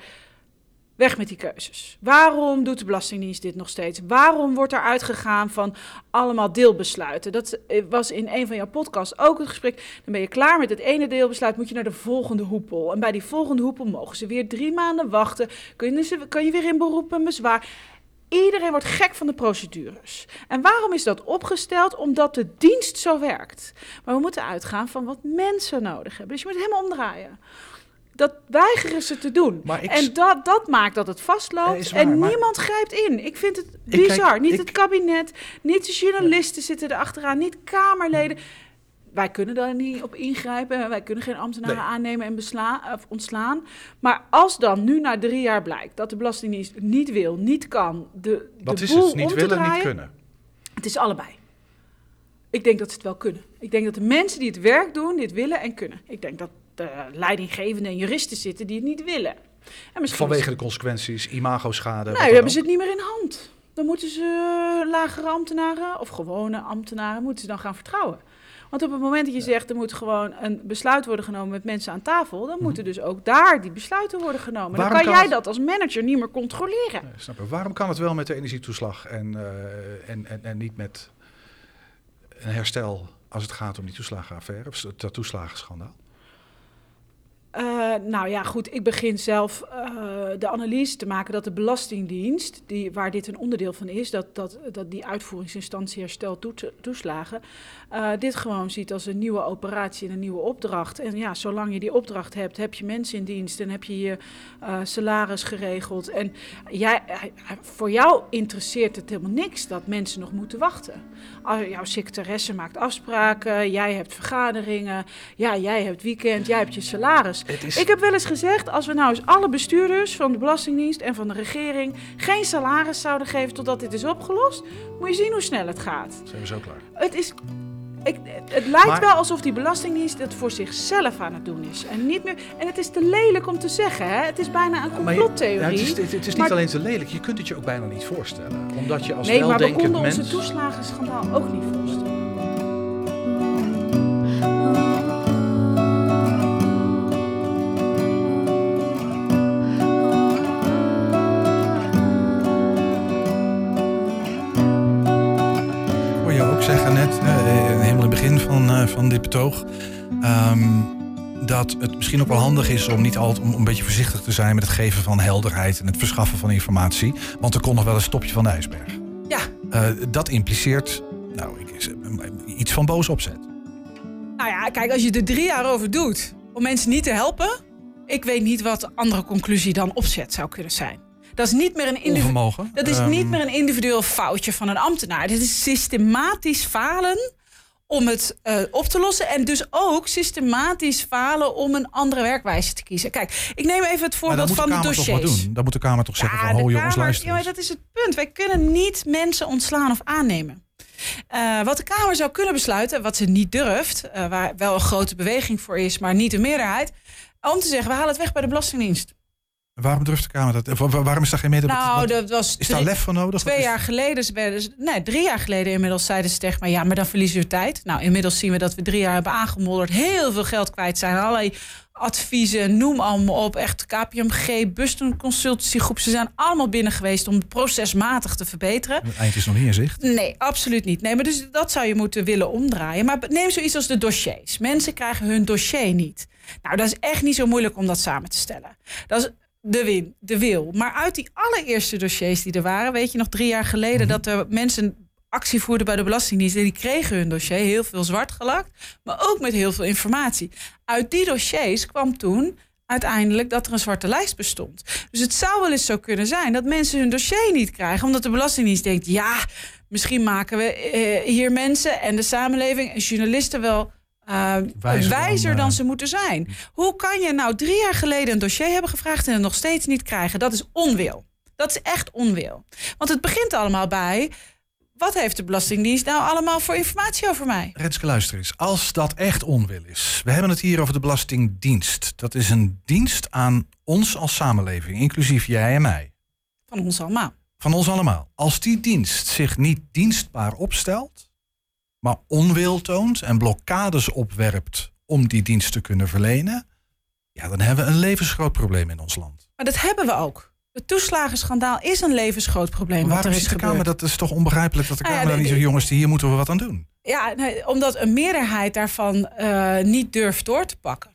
weg met die keuzes. Waarom doet de Belastingdienst dit nog steeds? Waarom wordt er uitgegaan van allemaal deelbesluiten? Dat eh, was in een van jouw podcasts ook het gesprek. Dan ben je klaar met het ene deelbesluit, moet je naar de volgende hoepel. En bij die volgende hoepel mogen ze weer drie maanden wachten. Kun je, kun je weer in beroep en. Iedereen wordt gek van de procedures. En waarom is dat opgesteld? Omdat de dienst zo werkt. Maar we moeten uitgaan van wat mensen nodig hebben. Dus je moet het helemaal omdraaien. Dat weigeren ze te doen. Maar ik- En dat, dat maakt dat het Eh, vastloopt. waar, en maar- niemand grijpt in. Ik vind het kijk, bizar. niet ik- het kabinet, niet de journalisten zitten erachteraan, niet Kamerleden. Wij kunnen daar niet op ingrijpen. Wij kunnen geen ambtenaren Nee. aannemen en of ontslaan. Maar als dan nu na drie jaar blijkt dat de Belastingdienst niet wil, niet kan, de, Wat de is boel het? Niet willen, niet draaien, kunnen. het is allebei. Ik denk dat ze het wel kunnen. Ik denk dat de mensen die het werk doen, dit willen en kunnen. Ik denk dat leidinggevenden en juristen zitten die het niet willen. En Vanwege de consequenties, imago-schade. dan hebben ze het niet meer in hand. Dan moeten ze eh, lagere ambtenaren of gewone ambtenaren moeten ze dan gaan vertrouwen. Want op het moment dat je zegt er moet gewoon een besluit worden genomen met mensen aan tafel, dan moeten dus ook daar die besluiten worden genomen. Mhm. Waarom dan kan kan jij het- dat als manager niet meer controleren. Nee, snap ik. Waarom kan het wel met de energietoeslag en, eh, en, en, en niet met een herstel als het gaat om die toeslagenaffaire, of dat toeslagenschandaal? Eh, nou ja, goed. Ik begin zelf eh, de analyse te maken dat de Belastingdienst, die, waar dit een onderdeel van is, dat, dat, dat die uitvoeringsinstantie herstel toeslagen, eh, dit gewoon ziet als een nieuwe operatie en een nieuwe opdracht. En ja, zolang je die opdracht hebt, heb je mensen in dienst en heb je je salaris geregeld. En jij, voor jou interesseert het helemaal niks dat mensen nog moeten wachten. Jouw secretaresse maakt afspraken, jij hebt vergaderingen, ja, jij hebt weekend, jij hebt je salaris. Is, Ik heb wel eens gezegd, als we nou eens alle bestuurders van de Belastingdienst en van de regering geen salaris zouden geven totdat dit is opgelost, moet je zien hoe snel het gaat. zijn we zo klaar. Het is. Ik, het lijkt Maar- wel alsof die Belastingdienst het voor zichzelf aan het doen is. En niet meer. En het is te lelijk om te zeggen, hè? Het is bijna een Maar je- complottheorie. ja, het is, het, is niet Maar- alleen te lelijk, je kunt het je ook bijna niet voorstellen. Omdat je als nee, maar we weldenkend konden mens... onze toeslagenschandaal ook niet voorstellen. Van, eh, dit betoog, ehm, dat het misschien ook wel handig is om niet altijd om een beetje voorzichtig te zijn met het geven van helderheid en het verschaffen van informatie. Want er komt nog wel een stopje van de ijsberg. Ja. Eh, dat impliceert nou, ik, iets van boos opzet. Nou ja, kijk, als je er drie jaar over doet om mensen niet te helpen, ik weet niet wat de andere conclusie dan opzet zou kunnen zijn. Dat is niet meer een individu- dat is Ehm, niet meer een individueel foutje van een ambtenaar. Dit is systematisch falen om het eh, op te lossen. En dus ook systematisch falen om een andere werkwijze te kiezen. Kijk, ik neem even het voorbeeld de van de wat dossiers. doen. Dan moet de Kamer toch zeggen Ja, van, de ho jongens, luister ja, maar dat is het punt. Wij kunnen niet mensen ontslaan of aannemen. Eh, wat de Kamer zou kunnen besluiten, wat ze niet durft, eh, waar wel een grote beweging voor is, maar niet de meerderheid, om te zeggen, we halen het weg bij de Belastingdienst. Waarom durft de Kamer dat? Waarom is daar geen meerderheid? Nou, dat was is daar lef voor nodig? Twee jaar geleden, nee, drie jaar geleden inmiddels zeiden ze tegen mij, ja, maar dan verliezen we tijd. Nou, inmiddels zien we dat we drie jaar hebben aangemodderd, heel veel geld kwijt zijn, allerlei adviezen, noem allemaal op. Echt KPMG, Buston Consultancygroep, ze zijn allemaal binnen geweest om het procesmatig te verbeteren. Het eind is nog niet in zicht. Nee, absoluut niet. Nee, maar dus dat zou je moeten willen omdraaien. Maar neem zoiets als de dossiers. Mensen krijgen hun dossier niet. Nou, dat is echt niet zo moeilijk om dat samen te stellen. Dat is de, win, de wil. Maar uit die allereerste dossiers die er waren, weet je nog drie jaar geleden dat er mensen actie voerden bij de Belastingdienst. en Die kregen hun dossier heel veel zwart gelakt, maar ook met heel veel informatie. Uit die dossiers kwam toen uiteindelijk dat er een zwarte lijst bestond. Dus het zou wel eens zo kunnen zijn dat mensen hun dossier niet krijgen, omdat de Belastingdienst denkt: ja, misschien maken we eh, hier mensen en de samenleving en journalisten wel. Uh, wijzer, wijzer dan, dan, uh, ze moeten zijn. Hoe kan je nou drie jaar geleden een dossier hebben gevraagd en het nog steeds niet krijgen? Dat is onwil. Dat is echt onwil. Want het begint allemaal bij wat heeft de Belastingdienst nou allemaal voor informatie over mij? Renske, luister eens. Als dat echt onwil is. We hebben het hier over de Belastingdienst. Dat is een dienst aan ons als samenleving, inclusief jij en mij. Van ons allemaal. Van ons allemaal. Als die dienst zich niet dienstbaar opstelt, maar onwil toont en blokkades opwerpt om die dienst te kunnen verlenen, ja, dan hebben we een levensgroot probleem in ons land. Maar dat hebben we ook. Het toeslagenschandaal is een levensgroot probleem. Maar waarom is de Kamer? Dat is toch onbegrijpelijk dat de Kamer nou ja, dan niet zegt: jongens, hier moeten we wat aan doen. Ja, nee, omdat een meerderheid daarvan uh, niet durft door te pakken.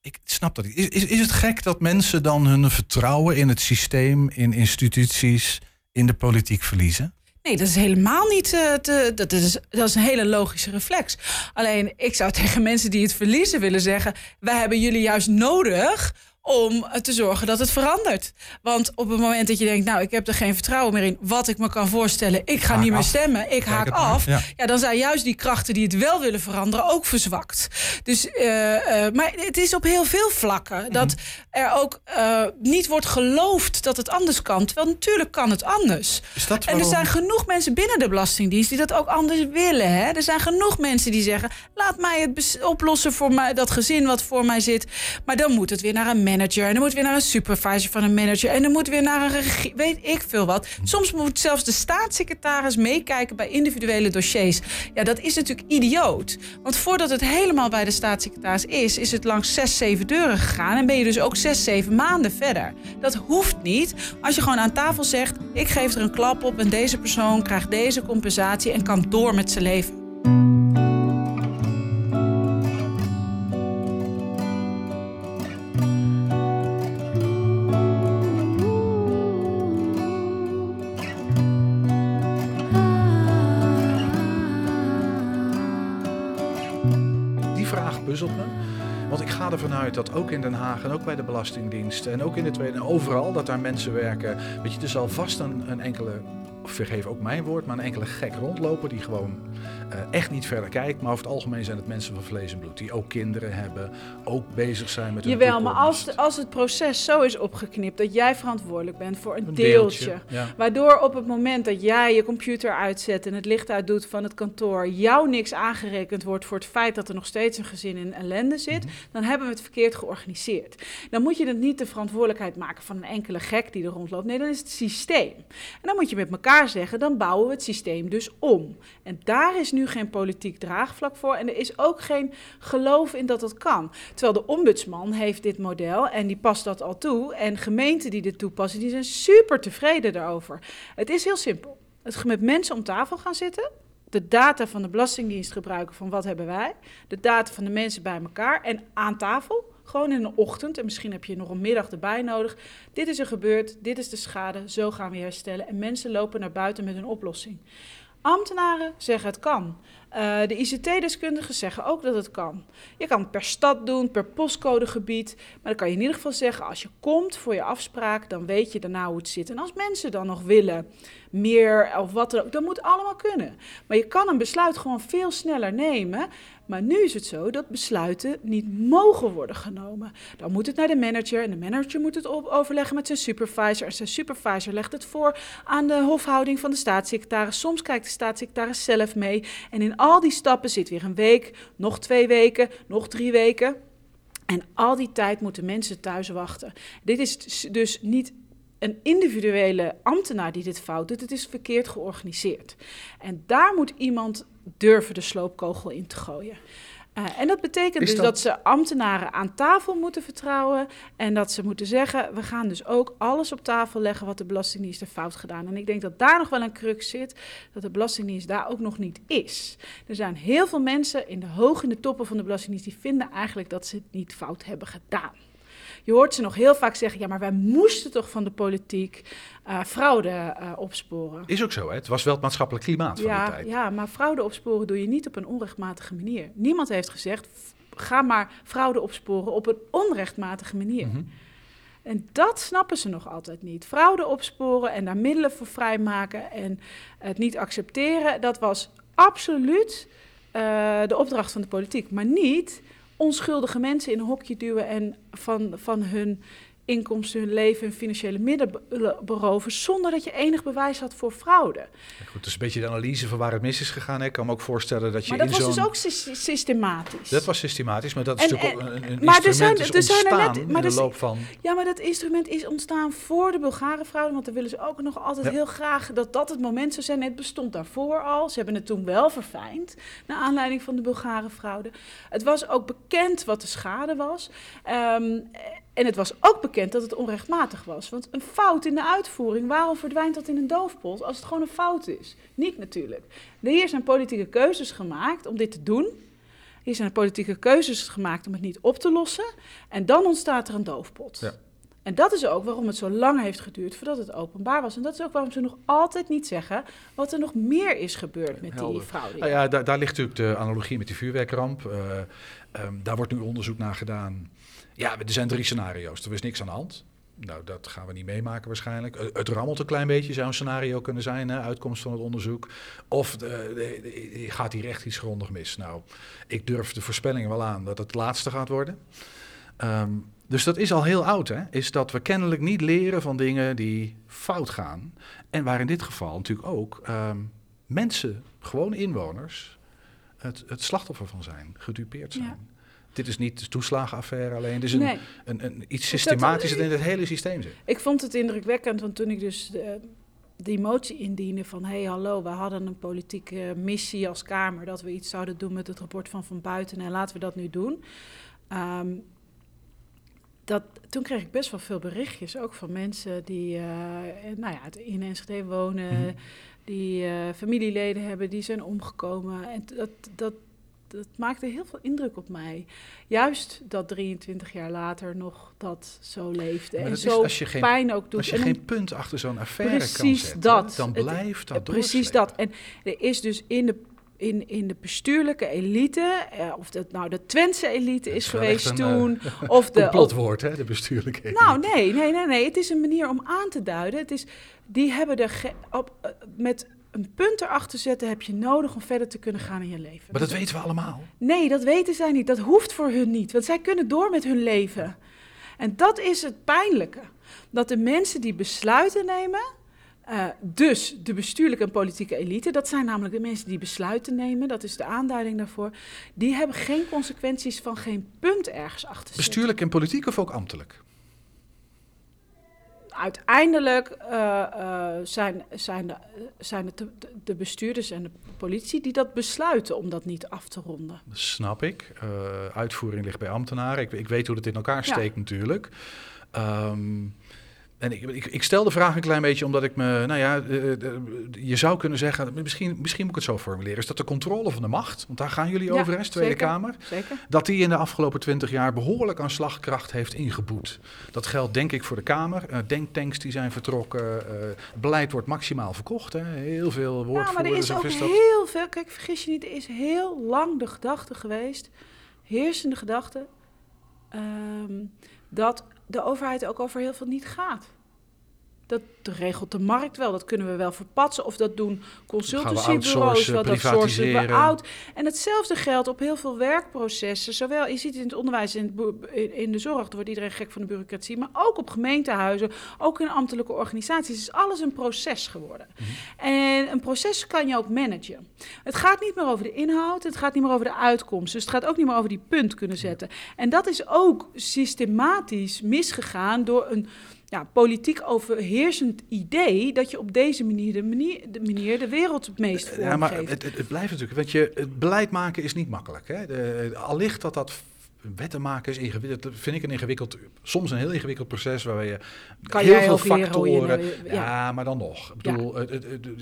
Ik snap dat niet. Is, is, is het gek dat mensen dan hun vertrouwen in het systeem, in instituties, in de politiek verliezen? Nee, dat is helemaal niet uh, te. Dat is, dat is een hele logische reflex. Alleen ik zou tegen mensen die het verliezen willen zeggen: wij hebben jullie juist nodig om te zorgen dat het verandert. Want op het moment dat je denkt, nou, ik heb er geen vertrouwen meer in, wat ik me kan voorstellen, ik ga niet meer stemmen, ik haak af, ja. dan zijn juist die krachten die het wel willen veranderen ook verzwakt. Dus, uh, uh, maar het is op heel veel vlakken mhm. dat er ook uh, niet wordt geloofd dat het anders kan. Terwijl natuurlijk kan het anders. Is dat en er zijn genoeg mensen binnen de Belastingdienst die dat ook anders willen. Hè? Er zijn genoeg mensen die zeggen, laat mij het oplossen voor mij, dat gezin wat voor mij zit. Maar dan moet het weer naar een manager. En dan moet weer naar een supervisor van een manager. En dan moet weer naar een regie. Weet ik veel wat. Soms moet zelfs de staatssecretaris meekijken bij individuele dossiers. Ja, dat is natuurlijk idioot. Want voordat het helemaal bij de staatssecretaris is, is het langs zes, zeven deuren gegaan. En ben je dus ook zes, zeven maanden verder. Dat hoeft niet. Als je gewoon aan tafel zegt: ik geef er een klap op en deze persoon krijgt deze compensatie en kan door met zijn leven. Uit dat ook in Den Haag en ook bij de Belastingdienst en ook in de Tweede, en overal dat daar mensen werken. Weet je, er zal vast een, een enkele vergeef ook mijn woord, maar een enkele gek rondlopen die gewoon uh, echt niet verder kijkt. Maar over het algemeen zijn het mensen van vlees en bloed die ook kinderen hebben, ook bezig zijn met hun Jawel, maar als, als het proces zo is opgeknipt dat jij verantwoordelijk bent voor een, een deeltje, deeltje ja. waardoor op het moment dat jij je computer uitzet en het licht uitdoet van het kantoor, jou niks aangerekend wordt voor het feit dat er nog steeds een gezin in ellende zit, mm -hmm. dan hebben we het verkeerd georganiseerd. Dan moet je het niet de verantwoordelijkheid maken van een enkele gek die er rondloopt. Nee, dan is het systeem. En dan moet je met elkaar zeggen, dan bouwen we het systeem dus om. En daar is nu geen politiek draagvlak voor en er is ook geen geloof in dat het kan. Terwijl de ombudsman heeft dit model en die past dat al toe. En gemeenten die dit toepassen, die zijn super tevreden daarover. Het is heel simpel. Het met mensen om tafel gaan zitten, de data van de Belastingdienst gebruiken van wat hebben wij, de data van de mensen bij elkaar en aan tafel gewoon in de ochtend, en misschien heb je nog een middag erbij nodig. Dit is er gebeurd, dit is de schade, zo gaan we herstellen. En mensen lopen naar buiten met een oplossing. Ambtenaren zeggen het kan. Uh, de ICT-deskundigen zeggen ook dat het kan. Je kan het per stad doen, per postcodegebied. Maar dan kan je in ieder geval zeggen, als je komt voor je afspraak, dan weet je daarna hoe het zit. En als mensen dan nog willen meer of wat dan ook, dan moet allemaal kunnen. Maar je kan een besluit gewoon veel sneller nemen. Maar nu is het zo dat besluiten niet mogen worden genomen. Dan moet het naar de manager en de manager moet het overleggen met zijn supervisor. En zijn supervisor legt het voor aan de hofhouding van de staatssecretaris. Soms kijkt de staatssecretaris zelf mee. En in al die stappen zit weer een week, nog twee weken, nog drie weken. En al die tijd moeten mensen thuis wachten. Dit is dus niet een individuele ambtenaar die dit fout doet. Het is verkeerd georganiseerd. En daar moet iemand durven de sloopkogel in te gooien. Uh, en dat betekent dus dat... ze ambtenaren aan tafel moeten vertrouwen. En dat ze moeten zeggen: we gaan dus ook alles op tafel leggen wat de Belastingdienst heeft fout gedaan. En ik denk dat daar nog wel een crux zit, dat de Belastingdienst daar ook nog niet is. Er zijn heel veel mensen in de hoog in de toppen van de Belastingdienst die vinden eigenlijk dat ze het niet fout hebben gedaan. Je hoort ze nog heel vaak zeggen: ja, maar wij moesten toch van de politiek uh, fraude uh, opsporen. Is ook zo, hè? Het was wel het maatschappelijk klimaat van ja, die tijd. Ja, maar fraude opsporen doe je niet op een onrechtmatige manier. Niemand heeft gezegd ga maar fraude opsporen op een onrechtmatige manier. Mhm. En dat snappen ze nog altijd niet. Fraude opsporen en daar middelen voor vrijmaken en het niet accepteren, dat was absoluut eh, de opdracht van de politiek. Maar niet onschuldige mensen in een hokje duwen en van, van hun inkomsten, hun leven, hun financiële middelen be- beroven, zonder dat je enig bewijs had voor fraude. Ja, Goed, dus een beetje de analyse van waar het mis is gegaan. hè. Ik kan me ook voorstellen dat je Maar dat in was dus ook sy- systematisch. Dat was systematisch, maar dat is En- natuurlijk en- ook een, een maar er instrument zijn- is er zijn er net- ontstaan maar in de loop van... Ja, maar dat instrument is ontstaan voor de Bulgarenfraude. Want dan willen ze ook nog altijd Ja. heel graag dat dat het moment zou zijn. Het bestond daarvoor al. Ze hebben het toen wel verfijnd. Naar aanleiding van de Bulgarenfraude. Het was ook bekend wat de schade was. Ehm, en het was ook bekend dat het onrechtmatig was. Want een fout in de uitvoering, waarom verdwijnt dat in een doofpot als het gewoon een fout is? Niet natuurlijk. Hier zijn politieke keuzes gemaakt om dit te doen. Hier zijn politieke keuzes gemaakt om het niet op te lossen. En dan ontstaat er een doofpot. Ja. En dat is ook waarom het zo lang heeft geduurd voordat het openbaar was. En dat is ook waarom ze nog altijd niet zeggen wat er nog meer is gebeurd met Helder. die fraude. Nou ja, daar, daar ligt natuurlijk de analogie met die vuurwerkramp. Eh, ehm, daar wordt nu onderzoek naar gedaan. Ja, er zijn drie scenario's. Er is niks aan de hand. Nou, dat gaan we niet meemaken waarschijnlijk. Eh, Het rammelt een klein beetje, zou een scenario kunnen zijn, hè, uitkomst van het onderzoek. Of eh, de, de- de- gaat hier echt iets grondig mis? Nou, ik durf de voorspellingen wel aan dat het laatste gaat worden. Ehm, dus dat is al heel oud, hè? Is dat we kennelijk niet leren van dingen die fout gaan. En waar in dit geval natuurlijk ook ehm, mensen, gewoon inwoners, het, het slachtoffer van zijn, gedupeerd zijn. Ja. Dit is niet de toeslagenaffaire alleen. Het is een, Nee, een, een, iets systematisch dat in het hele systeem zit. ik vond het indrukwekkend, want toen ik dus de, die motie indiende van... hé, hey, hallo, we hadden een politieke missie als Kamer... dat we iets zouden doen met het rapport van Van Buiten en laten we dat nu doen... Ehm, dat, toen kreeg ik best wel veel berichtjes, ook van mensen die eh, nou ja, in Enschede wonen, Mhm. die eh, familieleden hebben, die zijn omgekomen. En dat, dat, dat maakte heel veel indruk op mij. Juist dat 23 jaar later nog dat zo leefde en zo als je geen- pijn ook doet. Als je En geen punt achter zo'n affaire kan Precies zetten, dat. dan blijft dat Precies doorslepen. dat. En er is dus in de, in, in de bestuurlijke elite, eh, of dat nou de Twentse elite is geweest een, eh, toen, (laughs) of de... Complotwoord, hè, de bestuurlijke nou, nee, nee, nee, nee. Het is een manier om aan te duiden. Het is, die hebben er ge- op, eh, met een punt erachter zetten heb je nodig om verder te kunnen gaan in je leven. Maar dat weten we allemaal. Nee, dat weten zij niet. Dat hoeft voor hun niet. Want zij kunnen door met hun leven. En dat is het pijnlijke. Dat de mensen die besluiten nemen, eh, dus de bestuurlijke en politieke elite, dat zijn namelijk de mensen die besluiten nemen, dat is de aanduiding daarvoor, die hebben geen consequenties van geen punt ergens achter zitten. Bestuurlijk en politiek of ook ambtelijk? Uiteindelijk eh, eh, zijn, zijn, de, zijn het de, de bestuurders en de politie die dat besluiten om dat niet af te ronden. Dat snap ik. Eh, uitvoering ligt bij ambtenaren. Ik, ik weet hoe het in elkaar Ja. steekt natuurlijk. Ehm, en ik, ik, ik stel de vraag een klein beetje omdat ik me, nou ja, eh, eh, je zou kunnen zeggen, misschien, misschien moet ik het zo formuleren, is dat de controle van de macht, want daar gaan jullie Ja, over, hè, Tweede zeker. Kamer, Zeker? dat die in de afgelopen twintig jaar behoorlijk aan slagkracht heeft ingeboet. Dat geldt denk ik voor de Kamer. Eh, denktanks die zijn vertrokken, beleid wordt maximaal verkocht, hè. heel veel Ja, woordvoerders. maar er is ook dat- heel veel. Kijk, vergis je niet, er is heel lang de gedachte geweest, heersende gedachte, ehm, dat de overheid ook over heel veel niet gaat. Dat regelt de markt wel, dat kunnen we wel verpatsen. Of dat doen consultancybureaus, outsourcen, wat dat sourcen we out. En hetzelfde geldt op heel veel werkprocessen. Zowel, je ziet het in het onderwijs, in, het in de zorg, daar wordt iedereen gek van de bureaucratie. Maar ook op gemeentehuizen, ook in ambtelijke organisaties, is alles een proces geworden. En een proces kan je ook managen. Het gaat niet meer over de inhoud, het gaat niet meer over de uitkomst. Dus het gaat ook niet meer over die punt kunnen zetten. En dat is ook systematisch misgegaan door een ja, politiek overheersend idee dat je op deze manier de, manier, de, manier de wereld het meest vormgeeft. Ja, maar het, het, het blijft natuurlijk, want je, het beleid maken is niet makkelijk. Hè? De, allicht dat dat wetten maken is ingewikkeld, dat vind ik een ingewikkeld, soms een heel ingewikkeld proces waar je Kan heel veel je factoren, ja. ja. maar dan nog. Ik Ja. bedoel, het-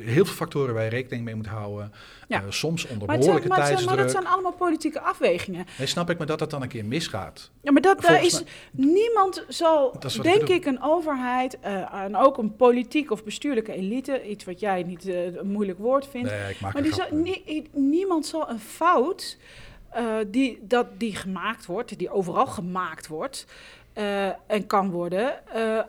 heel veel factoren waar je rekening mee moet houden. Ja. Eh, soms onder Maar, het zijn, behoorlijke maar, zijn, maar dat tijdsdruk. zijn allemaal politieke afwegingen. Nee, snap ik, maar dat het dan een keer misgaat. Ja, maar dat, daar is, niemand zal, Dat ik denk ik, een overheid eh, en ook een politiek of bestuurlijke elite, iets wat jij niet eh, een moeilijk woord vindt, Nee, ik maak maar die zal, nie- niemand zal een fout eh, die, dat, die gemaakt wordt, die overal gemaakt wordt eh, en kan worden, eh,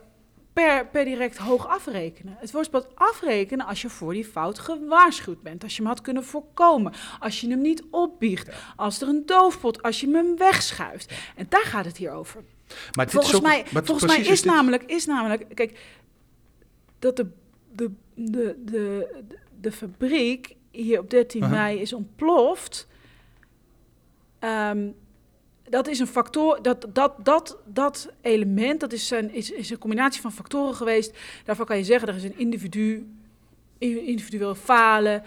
per, per direct hoog afrekenen. Het wordt pas afrekenen als je voor die fout gewaarschuwd bent. Als je hem had kunnen voorkomen. Als je hem niet opbiecht. Als er een doofpot, als je hem wegschuift. En daar gaat het hier over. Maar Volgens ook, mij, maar volgens mij is, namelijk, is namelijk, kijk, dat de, de, de, de, de fabriek hier op 13 Aha. mei is ontploft. Ehm, dat is een factor, dat, dat, dat, dat element, dat is een, is, is een combinatie van factoren geweest. Daarvan kan je zeggen, er is een individu, individueel falen.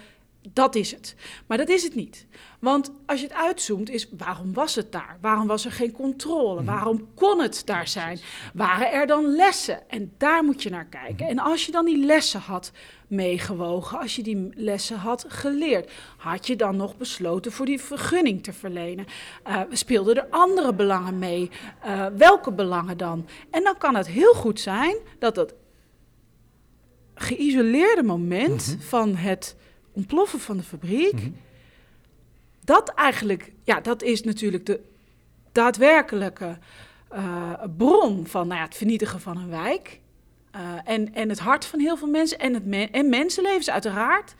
Dat is het. Maar dat is het niet. Want als je het uitzoomt, is waarom was het daar? Waarom was er geen controle? Waarom kon het daar zijn? Waren er dan lessen? En daar moet je naar kijken. En als je dan die lessen had meegewogen, als je die lessen had geleerd, had je dan nog besloten voor die vergunning te verlenen? Eh, speelden er andere belangen mee? Eh, welke belangen dan? En dan kan het heel goed zijn dat het geïsoleerde moment van het ontploffen van de fabriek, Mhm. dat eigenlijk, ja, dat is natuurlijk de daadwerkelijke eh, bron van nou ja, het vernietigen van een wijk. Eh, en, en het hart van heel veel mensen en, het men- en mensenlevens uiteraard.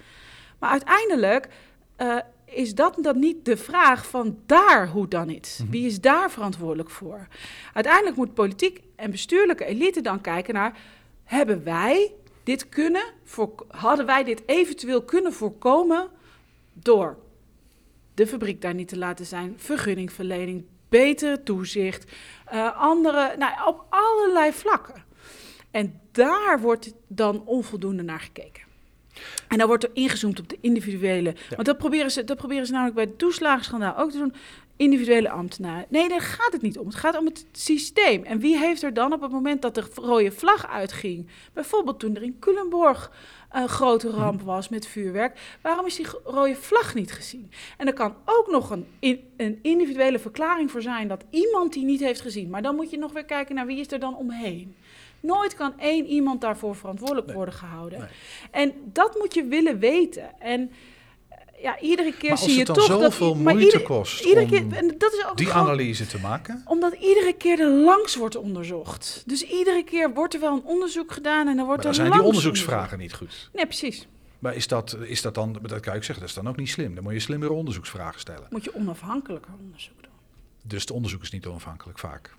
Maar uiteindelijk eh, is dat dan niet de vraag van daar hoe dan niet? Wie is daar verantwoordelijk voor? Uiteindelijk moet politiek en bestuurlijke elite dan kijken naar... hebben wij dit kunnen, voor, hadden wij dit eventueel kunnen voorkomen door de fabriek daar niet te laten zijn, vergunningverlening, betere toezicht, eh, andere, nou, op allerlei vlakken. En daar wordt dan onvoldoende naar gekeken. En dan wordt er ingezoomd op de individuele. Want dat proberen, ze, dat proberen ze namelijk bij het toeslagenschandaal ook te doen. Individuele ambtenaren. Nee, daar gaat het niet om. Het gaat om het systeem. En wie heeft er dan op het moment dat de rode vlag uitging... bijvoorbeeld toen er in Culemborg een grote ramp was met vuurwerk... waarom is die rode vlag niet gezien? En er kan ook nog een, een individuele verklaring voor zijn... dat iemand die niet heeft gezien. Maar dan moet je nog weer kijken naar wie is er dan omheen. Nooit kan één iemand daarvoor verantwoordelijk worden gehouden. Nee. En dat moet je willen weten. En eh, ja, iedere keer Maar als zie je het dan toch dat... zoveel maar moeite ieder- kost iedere om keer, en dat is ook die gewoon- analyse te maken. omdat iedere keer er langs wordt onderzocht. Dus iedere keer wordt er wel een onderzoek gedaan en dan wordt Maar dan er zijn die onderzoeksvragen niet goed. Nee, precies. Maar is dat, is dat dan, dat kan ik zeggen, dat is dan ook niet slim. Dan moet je slimmere onderzoeksvragen stellen. Moet je onafhankelijker onderzoek doen. Dus de onderzoek is niet onafhankelijk vaak.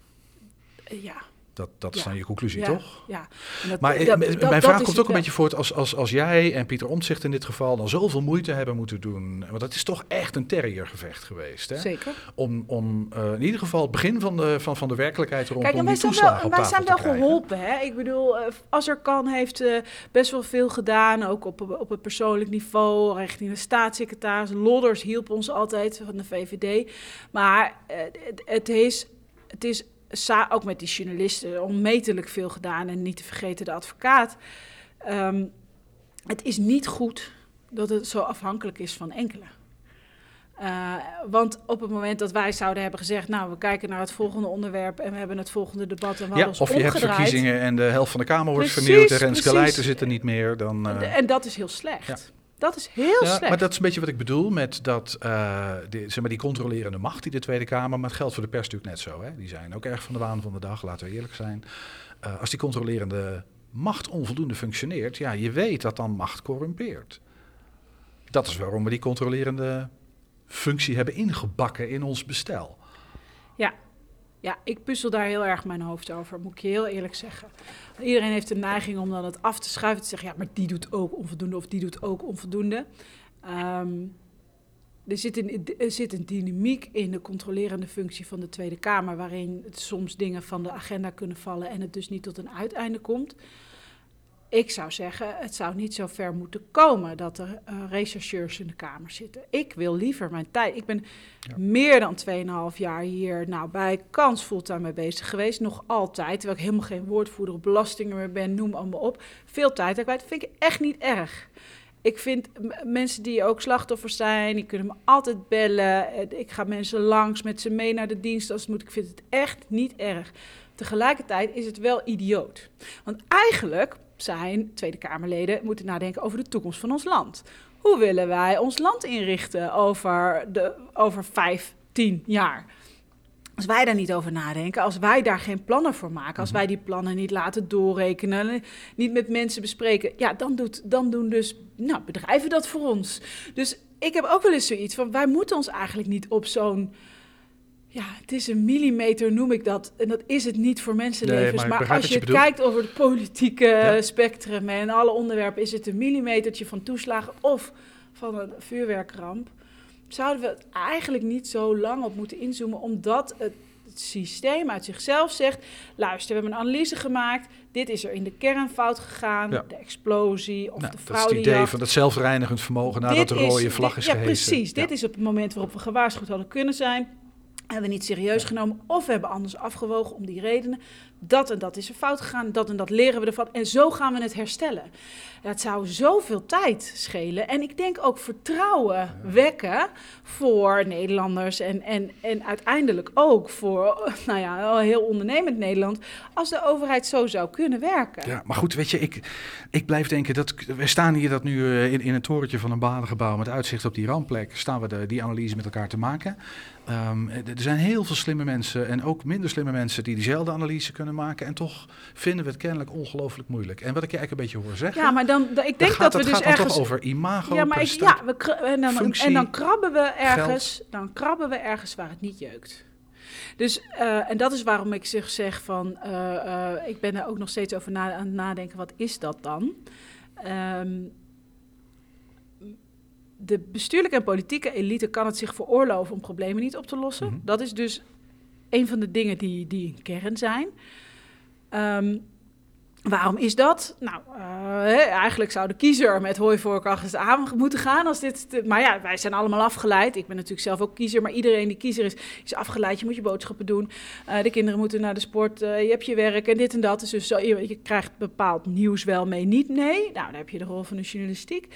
Eh, ja. Dat, dat is dan je conclusie, ja, toch? Ja. Dat- Maar eh, dat- mijn dat vraag komt het ook een beetje voort als, als, als jij en Pieter Omtzigt in dit geval dan zoveel moeite hebben moeten doen. Want dat is toch echt een terriergevecht geweest. Hè? Zeker. Om, om eh, in ieder geval het begin van de, van, van de werkelijkheid rondom Kijk, en wij die zijn toeslagen wel, wij zijn wel geholpen. Hè? Ik bedoel, eh, als er kan, heeft best wel veel gedaan. Ook op, op het persoonlijk niveau, richting de staatssecretaris. Lodders hielp ons altijd van de VVD. Maar het, het is, het is ook met die journalisten onmetelijk veel gedaan. En niet te vergeten de advocaat. Ehm, het is niet goed dat het zo afhankelijk is van enkelen. Eh, want op het moment dat wij zouden hebben gezegd... nou, we kijken naar het volgende onderwerp... en we hebben het volgende debat en we Ja, of je hebt verkiezingen en de helft van de Kamer wordt Precies, vernieuwd en Renske. Leijten zit er niet meer. Dan, eh, En dat is heel slecht. Ja. Dat is heel ja, slecht. maar dat is een beetje wat ik bedoel met dat, eh, de, zeg maar die controlerende macht die de Tweede Kamer, maar het geldt voor de pers natuurlijk net zo. Hè? Die zijn ook erg van de waan van de dag, laten we eerlijk zijn. Eh, als die controlerende macht onvoldoende functioneert, ja, je weet dat dan macht corrumpeert. Dat is waarom we die controlerende functie hebben ingebakken in ons bestel. Ja, ik puzzel daar heel erg mijn hoofd over, moet ik je heel eerlijk zeggen. Iedereen heeft de neiging om dan het af te schuiven. Te zeggen, ja, maar die doet ook onvoldoende of die doet ook onvoldoende. Ehm, er, zit een, er zit een dynamiek in de controlerende functie van de Tweede Kamer... waarin het soms dingen van de agenda kunnen vallen... en het dus niet tot een uiteinde komt. Ik zou zeggen, het zou niet zo ver moeten komen... dat er eh, rechercheurs in de Kamer zitten. Ik wil liever mijn tijd... Ik ben meer dan 2,5 jaar hier nou, bij kans fulltime mee bezig geweest. Nog altijd, terwijl ik helemaal geen woordvoerder op belastingen meer ben, noem allemaal op. Veel tijd kwijt, vind ik echt niet erg. Ik vind mensen die ook slachtoffers zijn, die kunnen me altijd bellen. Eh, Ik ga mensen langs met ze mee naar de dienst als het moet. Ik vind het echt niet erg. Tegelijkertijd is het wel idioot. Want eigenlijk zijn Tweede Kamerleden moeten nadenken over de toekomst van ons land. Hoe willen wij ons land inrichten over, de, over 5, tien jaar. Als wij daar niet over nadenken, als wij daar geen plannen voor maken, als Mhm. wij die plannen niet laten doorrekenen, niet met mensen bespreken, ja, dan, doet, dan doen dus nou, bedrijven dat voor ons. Dus ik heb ook wel eens zoiets van, wij moeten ons eigenlijk niet op zo'n, ja, het is een millimeter noem ik dat, en dat is het niet voor mensenlevens, Nee, maar als je kijkt over het politieke Ja. spectrum en alle onderwerpen, is het een millimetertje van toeslagen of van een vuurwerkramp zouden we het eigenlijk niet zo lang op moeten inzoomen, omdat het, het systeem uit zichzelf zegt: luister, we hebben een analyse gemaakt, dit is er in de kern fout gegaan, Ja. de explosie of Nou, de dat is het idee van dat zelfreinigend vermogen nadat Dit de rode is- vlag dit- is Ja, gehesen. precies. Dit Ja. is op het moment waarop we gewaarschuwd hadden kunnen zijn. Hebben we niet serieus genomen of we hebben anders afgewogen om die redenen. Dat en dat is er fout gegaan, dat en dat leren we ervan. En zo gaan we het herstellen. Het zou zoveel tijd schelen. En ik denk ook vertrouwen wekken voor Nederlanders. En, en, en uiteindelijk ook voor (laughs) nou ja, heel ondernemend Nederland. Als de overheid zo zou kunnen werken. Ja, maar goed, weet je, ik, ik blijf denken dat we staan hier dat nu eh, in, in een torentje van een banengebouw met uitzicht op die rampplek, staan we de, die analyse met elkaar te maken. Ehm, er zijn heel veel slimme mensen en ook minder slimme mensen die diezelfde analyse kunnen maken. En toch vinden we het kennelijk ongelooflijk moeilijk. En wat ik je eigenlijk een beetje hoor zeggen, Ja, maar dan, dan- ik denk gaat, dat we dus gaat ergens toch over imago, Ja, maar ik, ja, we en, dan, functie, en dan krabben we ergens, dan krabben we ergens waar het niet jeukt. Dus, eh, en dat is waarom ik zeg, zeg van, eh, eh, ik ben er ook nog steeds over na, aan het nadenken, wat is dat dan? Ehm, de bestuurlijke en politieke elite kan het zich veroorloven om problemen niet op te lossen. Mhm. Dat is dus een van de dingen die, die een kern zijn. Ehm, waarom is dat? Nou, eh, eigenlijk zou de kiezer met hooivork achter aan moeten gaan. Als dit, te- maar ja, wij zijn allemaal afgeleid. Ik ben natuurlijk zelf ook kiezer, maar iedereen die kiezer is, is afgeleid. Je moet je boodschappen doen. Eh, de kinderen moeten naar de sport. eh, je hebt je werk en dit en dat. Dus, dus zo, je, je krijgt bepaald nieuws wel mee, niet nee. Nou, dan heb je de rol van de journalistiek.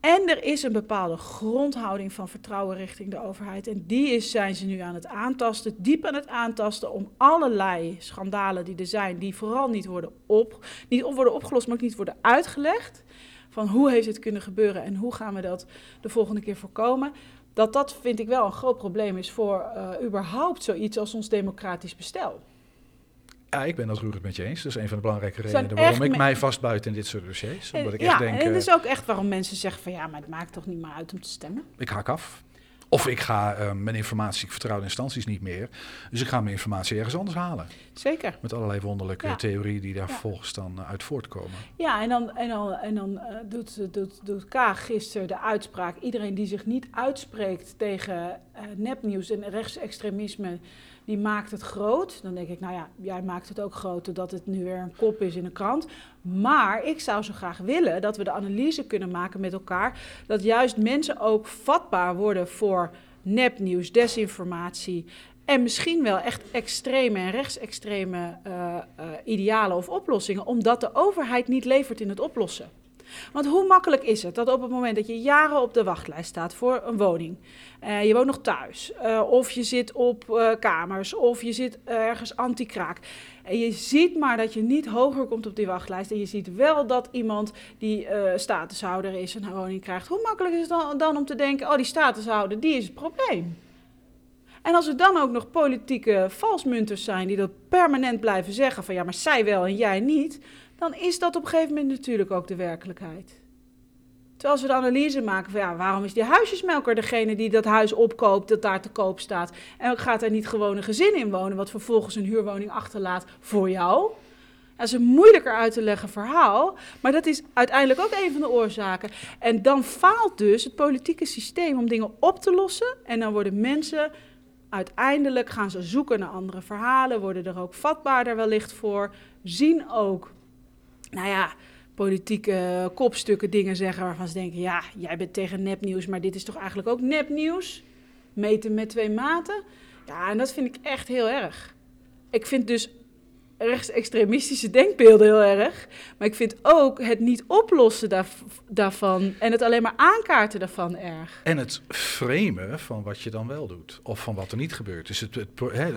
En er is een bepaalde grondhouding van vertrouwen richting de overheid. En die is, zijn ze nu aan het aantasten, diep aan het aantasten, om allerlei schandalen die er zijn, die vooral niet worden, op, niet worden opgelost, maar ook niet worden uitgelegd. Van hoe heeft het kunnen gebeuren en hoe gaan we dat de volgende keer voorkomen. Dat dat vind ik wel een groot probleem is voor eh, überhaupt zoiets als ons democratisch bestel. Ja, ik ben dat roerend met je eens. Dat is een van de belangrijke redenen waarom ik mij vastbuit in dit soort dossiers. Omdat ik ja, echt denk, en dat eh, is ook echt waarom mensen zeggen van ja, maar het maakt toch niet meer uit om te stemmen. ik haak af. Of ik ga eh, mijn informatie, ik vertrouw de instanties niet meer. Dus ik ga mijn informatie ergens anders halen. Zeker. Met allerlei wonderlijke Ja. theorieën die daar Ja. volgens dan eh, uit voortkomen. Ja, en dan, en dan, en dan eh, doet, doet, doet Kaag gisteren de uitspraak. Iedereen die zich niet uitspreekt tegen eh, nepnieuws en rechtsextremisme, die maakt het groot. Dan denk ik, nou ja, jij maakt het ook groot doordat het nu weer een kop is in een krant. Maar ik zou zo graag willen dat we de analyse kunnen maken met elkaar. Dat juist mensen ook vatbaar worden voor nepnieuws, desinformatie. En misschien wel echt extreme en rechtsextreme eh, eh, idealen of oplossingen, omdat de overheid niet levert in het oplossen. Want hoe makkelijk is het dat op het moment dat je jaren op de wachtlijst staat voor een woning, eh, je woont nog thuis, eh, of je zit op eh, kamers, of je zit ergens anti-kraak, en je ziet maar dat je niet hoger komt op die wachtlijst, en je ziet wel dat iemand die statushouder is een woning krijgt, hoe makkelijk is het dan, dan om te denken, oh die statushouder, die is het probleem. En als er dan ook nog politieke valsmunters zijn die dat permanent blijven zeggen van ja, maar zij wel en jij niet, dan is dat op een gegeven moment natuurlijk ook de werkelijkheid. Terwijl als we de analyse maken van ja, waarom is die huisjesmelker degene die dat huis opkoopt, dat daar te koop staat, en gaat er niet gewoon een gezin in wonen, wat vervolgens een huurwoning achterlaat voor jou? Dat is een moeilijker uit te leggen verhaal, maar dat is uiteindelijk ook een van de oorzaken. En dan faalt dus het politieke systeem om dingen op te lossen en dan worden mensen uiteindelijk gaan ze zoeken naar andere verhalen, worden er ook vatbaarder wellicht voor, zien ook, nou ja, politieke kopstukken dingen zeggen waarvan ze denken, ja, jij bent tegen nepnieuws, maar dit is toch eigenlijk ook nepnieuws? Meten met twee maten? Ja, en dat vind ik echt heel erg. Ik vind dus rechtsextremistische denkbeelden heel erg. Maar ik vind ook het niet oplossen daarv- daarvan en het alleen maar aankaarten daarvan erg. En het framen van wat je dan wel doet. Of van wat er niet gebeurt. Dus het, het,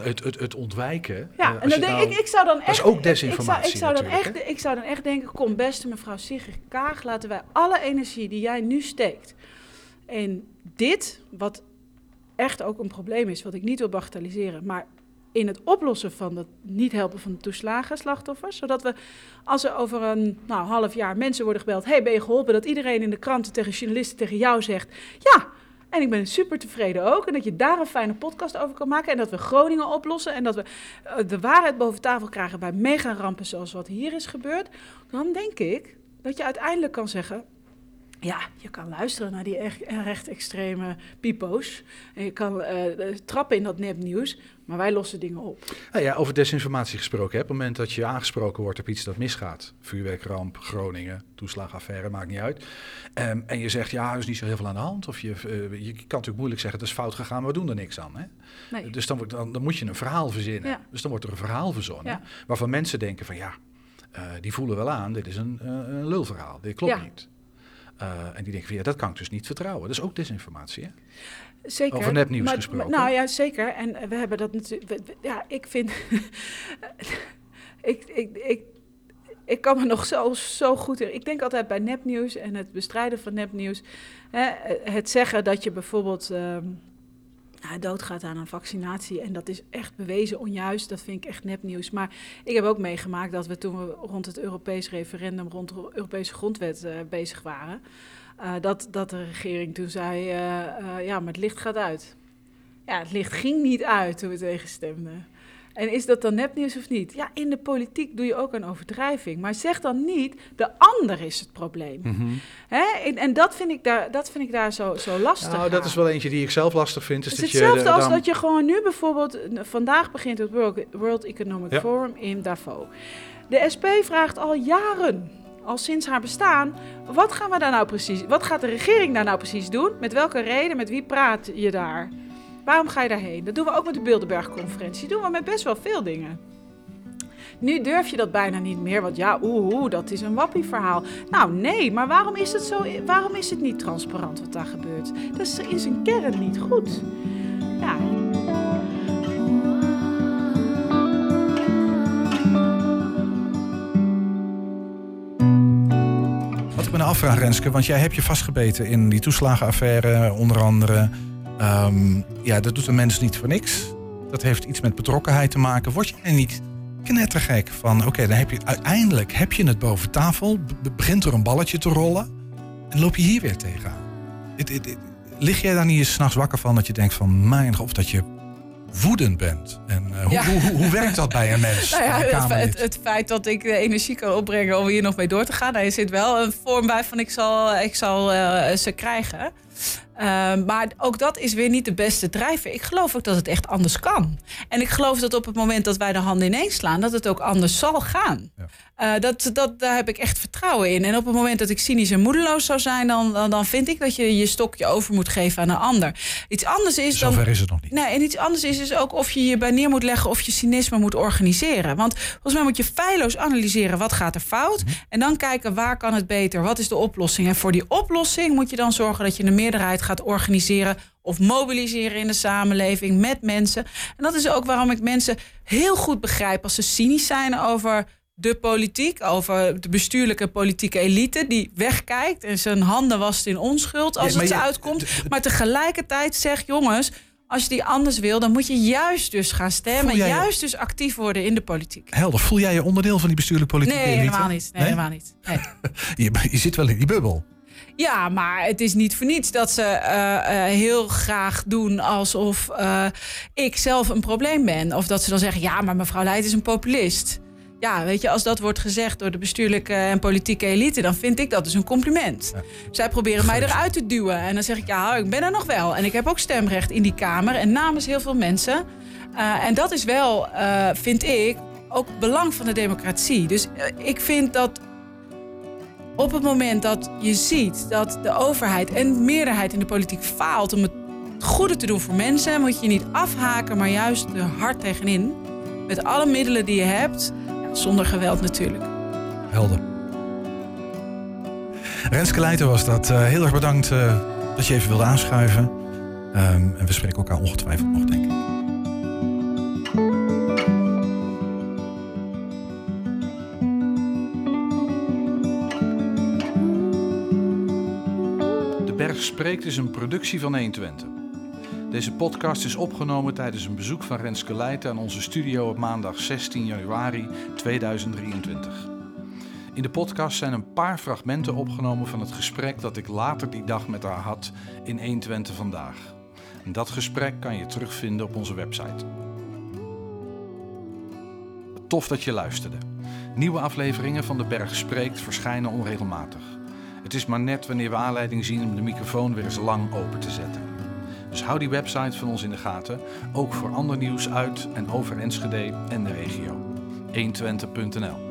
het, het, het ontwijken. Ja, en dan denk nou- ik, ik zou dan echt... dat is ook desinformatie Ik zou, ik, zou dan echt, ik zou dan echt denken, kom beste mevrouw Sigrid Kaag, laten wij alle energie die jij nu steekt in dit, wat echt ook een probleem is, wat ik niet wil bagatelliseren. Maar in het oplossen van het niet helpen van de toeslagen slachtoffers. Zodat we, als er over een nou, half jaar mensen worden gebeld... hey, ben je geholpen? Dat iedereen in de kranten tegen journalisten tegen jou zegt... ja, en ik ben super tevreden ook. En dat je daar een fijne podcast over kan maken. En dat we Groningen oplossen. En dat we eh, de waarheid boven tafel krijgen bij mega-rampen zoals wat hier is gebeurd. Dan denk ik dat je uiteindelijk kan zeggen... Ja, je kan luisteren naar die echt rechtsextreme pipo's. En je kan uh, trappen in dat nepnieuws. Maar wij lossen dingen op. Nou ja, over desinformatie gesproken. Hè? Op het moment dat je aangesproken wordt op iets dat misgaat. Vuurwerkramp, Groningen, toeslagaffaire, maakt niet uit. Um, en je zegt, ja, er is niet zo heel veel aan de hand. Of je, uh, je kan natuurlijk moeilijk zeggen, het is fout gegaan, we doen er niks aan. Hè? Nee. Dus dan, wordt, dan, dan, moet je een verhaal verzinnen. Ja. Dus dan wordt er een verhaal verzonnen. Ja. Waarvan mensen denken van, ja, uh, die voelen wel aan, dit is een, een lulverhaal. Dit klopt niet. Uh, en die denken van ja, dat kan ik dus niet vertrouwen. Dat is ook desinformatie. Hè? Zeker. Over nepnieuws maar, gesproken. nou ja, zeker. En we hebben dat natuurlijk. Ja, ik vind. (laughs) ik, ik, ik, ik kan me nog zo, zo goed. Ik denk altijd bij nepnieuws en het bestrijden van nepnieuws. Hè, het zeggen dat je bijvoorbeeld. Nou, doodgaat aan een vaccinatie. En dat is echt bewezen onjuist. Dat vind ik echt nepnieuws. Maar ik heb ook meegemaakt dat we toen we rond het Europees referendum, rond de Europese grondwet uh, bezig waren. Uh, dat, dat de regering toen zei, uh, ja, maar het licht gaat uit. Ja, het licht ging niet uit toen we tegenstemden. En is dat dan nepnieuws of niet? Ja, in de politiek doe je ook een overdrijving. Maar zeg dan niet, de ander is het probleem. Mm Hè? En, en, dat vind ik daar, dat vind ik daar zo, zo lastig Nou, dat is wel eentje die ik zelf lastig vind. Is het is hetzelfde je, als dat je gewoon nu bijvoorbeeld... Vandaag begint het World, World Economic ja. Forum in Davos. De SP vraagt al jaren al sinds haar bestaan. Wat gaan we daar nou precies? Wat gaat de regering daar nou precies doen? Met welke reden? Met wie praat je daar? Waarom ga je daarheen? Dat doen we ook met de Bilderberg-conferentie. Dat doen we met best wel veel dingen. Nu durf je dat bijna niet meer, want ja, oeh, dat is een wappieverhaal. Nou nee, maar waarom is het, zo, waarom is het niet transparant wat daar gebeurt? Dat is in zijn kern niet goed. Ja. Me nou afvraag, Renske, want jij hebt je vastgebeten in die toeslagenaffaire, onder andere. Um, ja, dat doet een mens niet voor niks. Dat heeft iets met betrokkenheid te maken. Word je niet knettergek van, oké, dan heb je uiteindelijk heb je het boven tafel, begint er een balletje te rollen en loop je hier weer tegenaan. It, lig jij daar niet eens s'nachts wakker van dat je denkt van, mijn god, dat je woedend bent. En uh, hoe, ja. hoe, hoe, hoe, werkt dat bij een mens? (laughs) nou ja, het, het, het, feit dat ik de energie kan opbrengen om hier nog mee door te gaan, daar zit wel een vorm bij van ik zal, ik zal uh, ze krijgen. Uh, maar ook dat is weer niet de beste drijver. Ik geloof ook dat het echt anders kan. En ik geloof dat op het moment dat wij de handen ineens slaan, dat het ook anders zal gaan. Ja. Uh, dat, dat, daar heb ik echt vertrouwen in. En op het moment dat ik cynisch en moedeloos zou zijn, dan, dan, dan vind ik dat je je stokje over moet geven aan een ander. Iets anders is Zover dan. is het nog niet. Nee, en iets anders is dus ook of je je bij neer moet leggen of je cynisme moet organiseren. Want volgens mij moet je feilloos analyseren wat gaat er fout. Mm-hmm. En dan kijken waar kan het beter, wat is de oplossing. En voor die oplossing moet je dan zorgen dat je een meerderheid gaat organiseren of mobiliseren in de samenleving met mensen. En dat is ook waarom ik mensen heel goed begrijp als ze cynisch zijn over de politiek, over de bestuurlijke politieke elite die wegkijkt en zijn handen wast in onschuld als ja, het je, uitkomt. Maar tegelijkertijd zegt jongens, als je die anders wil, dan moet je juist dus gaan stemmen. Juist dus actief worden in de politiek. Helder. Voel jij je onderdeel van die bestuurlijke politiek? Nee, helemaal niet. Nee, nee? helemaal niet. Nee. (laughs) je, je zit wel in die bubbel. Ja, maar het is niet voor niets dat ze uh, uh, heel graag doen alsof uh, ik zelf een probleem ben. Of dat ze dan zeggen, ja, maar mevrouw Leijt is een populist. Ja, weet je, als dat wordt gezegd door de bestuurlijke en politieke elite, dan vind ik dat dus een compliment. Ja. Zij proberen mij eruit te duwen. En dan zeg ik, ja, ik ben er nog wel. En ik heb ook stemrecht in die Kamer en namens heel veel mensen. En dat is wel, vind ik, ook belang van de democratie. Dus ik vind dat op het moment dat je ziet dat de overheid en de meerderheid in de politiek faalt om het goede te doen voor mensen, moet je niet afhaken, maar juist er hard tegenin. Met alle middelen die je hebt, zonder geweld natuurlijk. Helder. Renske Leijten was dat. Uh, heel erg bedankt uh, dat je even wilde aanschuiven. Um, en we spreken elkaar ongetwijfeld nog, denk ik. Spreekt is een productie van 120. Deze podcast is opgenomen tijdens een bezoek van Renske Leijten aan onze studio op maandag 16 januari 2023. In de podcast zijn een paar fragmenten opgenomen van het gesprek dat ik later die dag met haar had in 120 vandaag. Dat gesprek kan je terugvinden op onze website. Tof dat je luisterde. Nieuwe afleveringen van De Berg Spreekt verschijnen onregelmatig. Het is maar net wanneer we aanleiding zien om de microfoon weer eens lang open te zetten. Dus hou die website van ons in de gaten, ook voor ander nieuws uit en over Enschede en de regio. 120.nl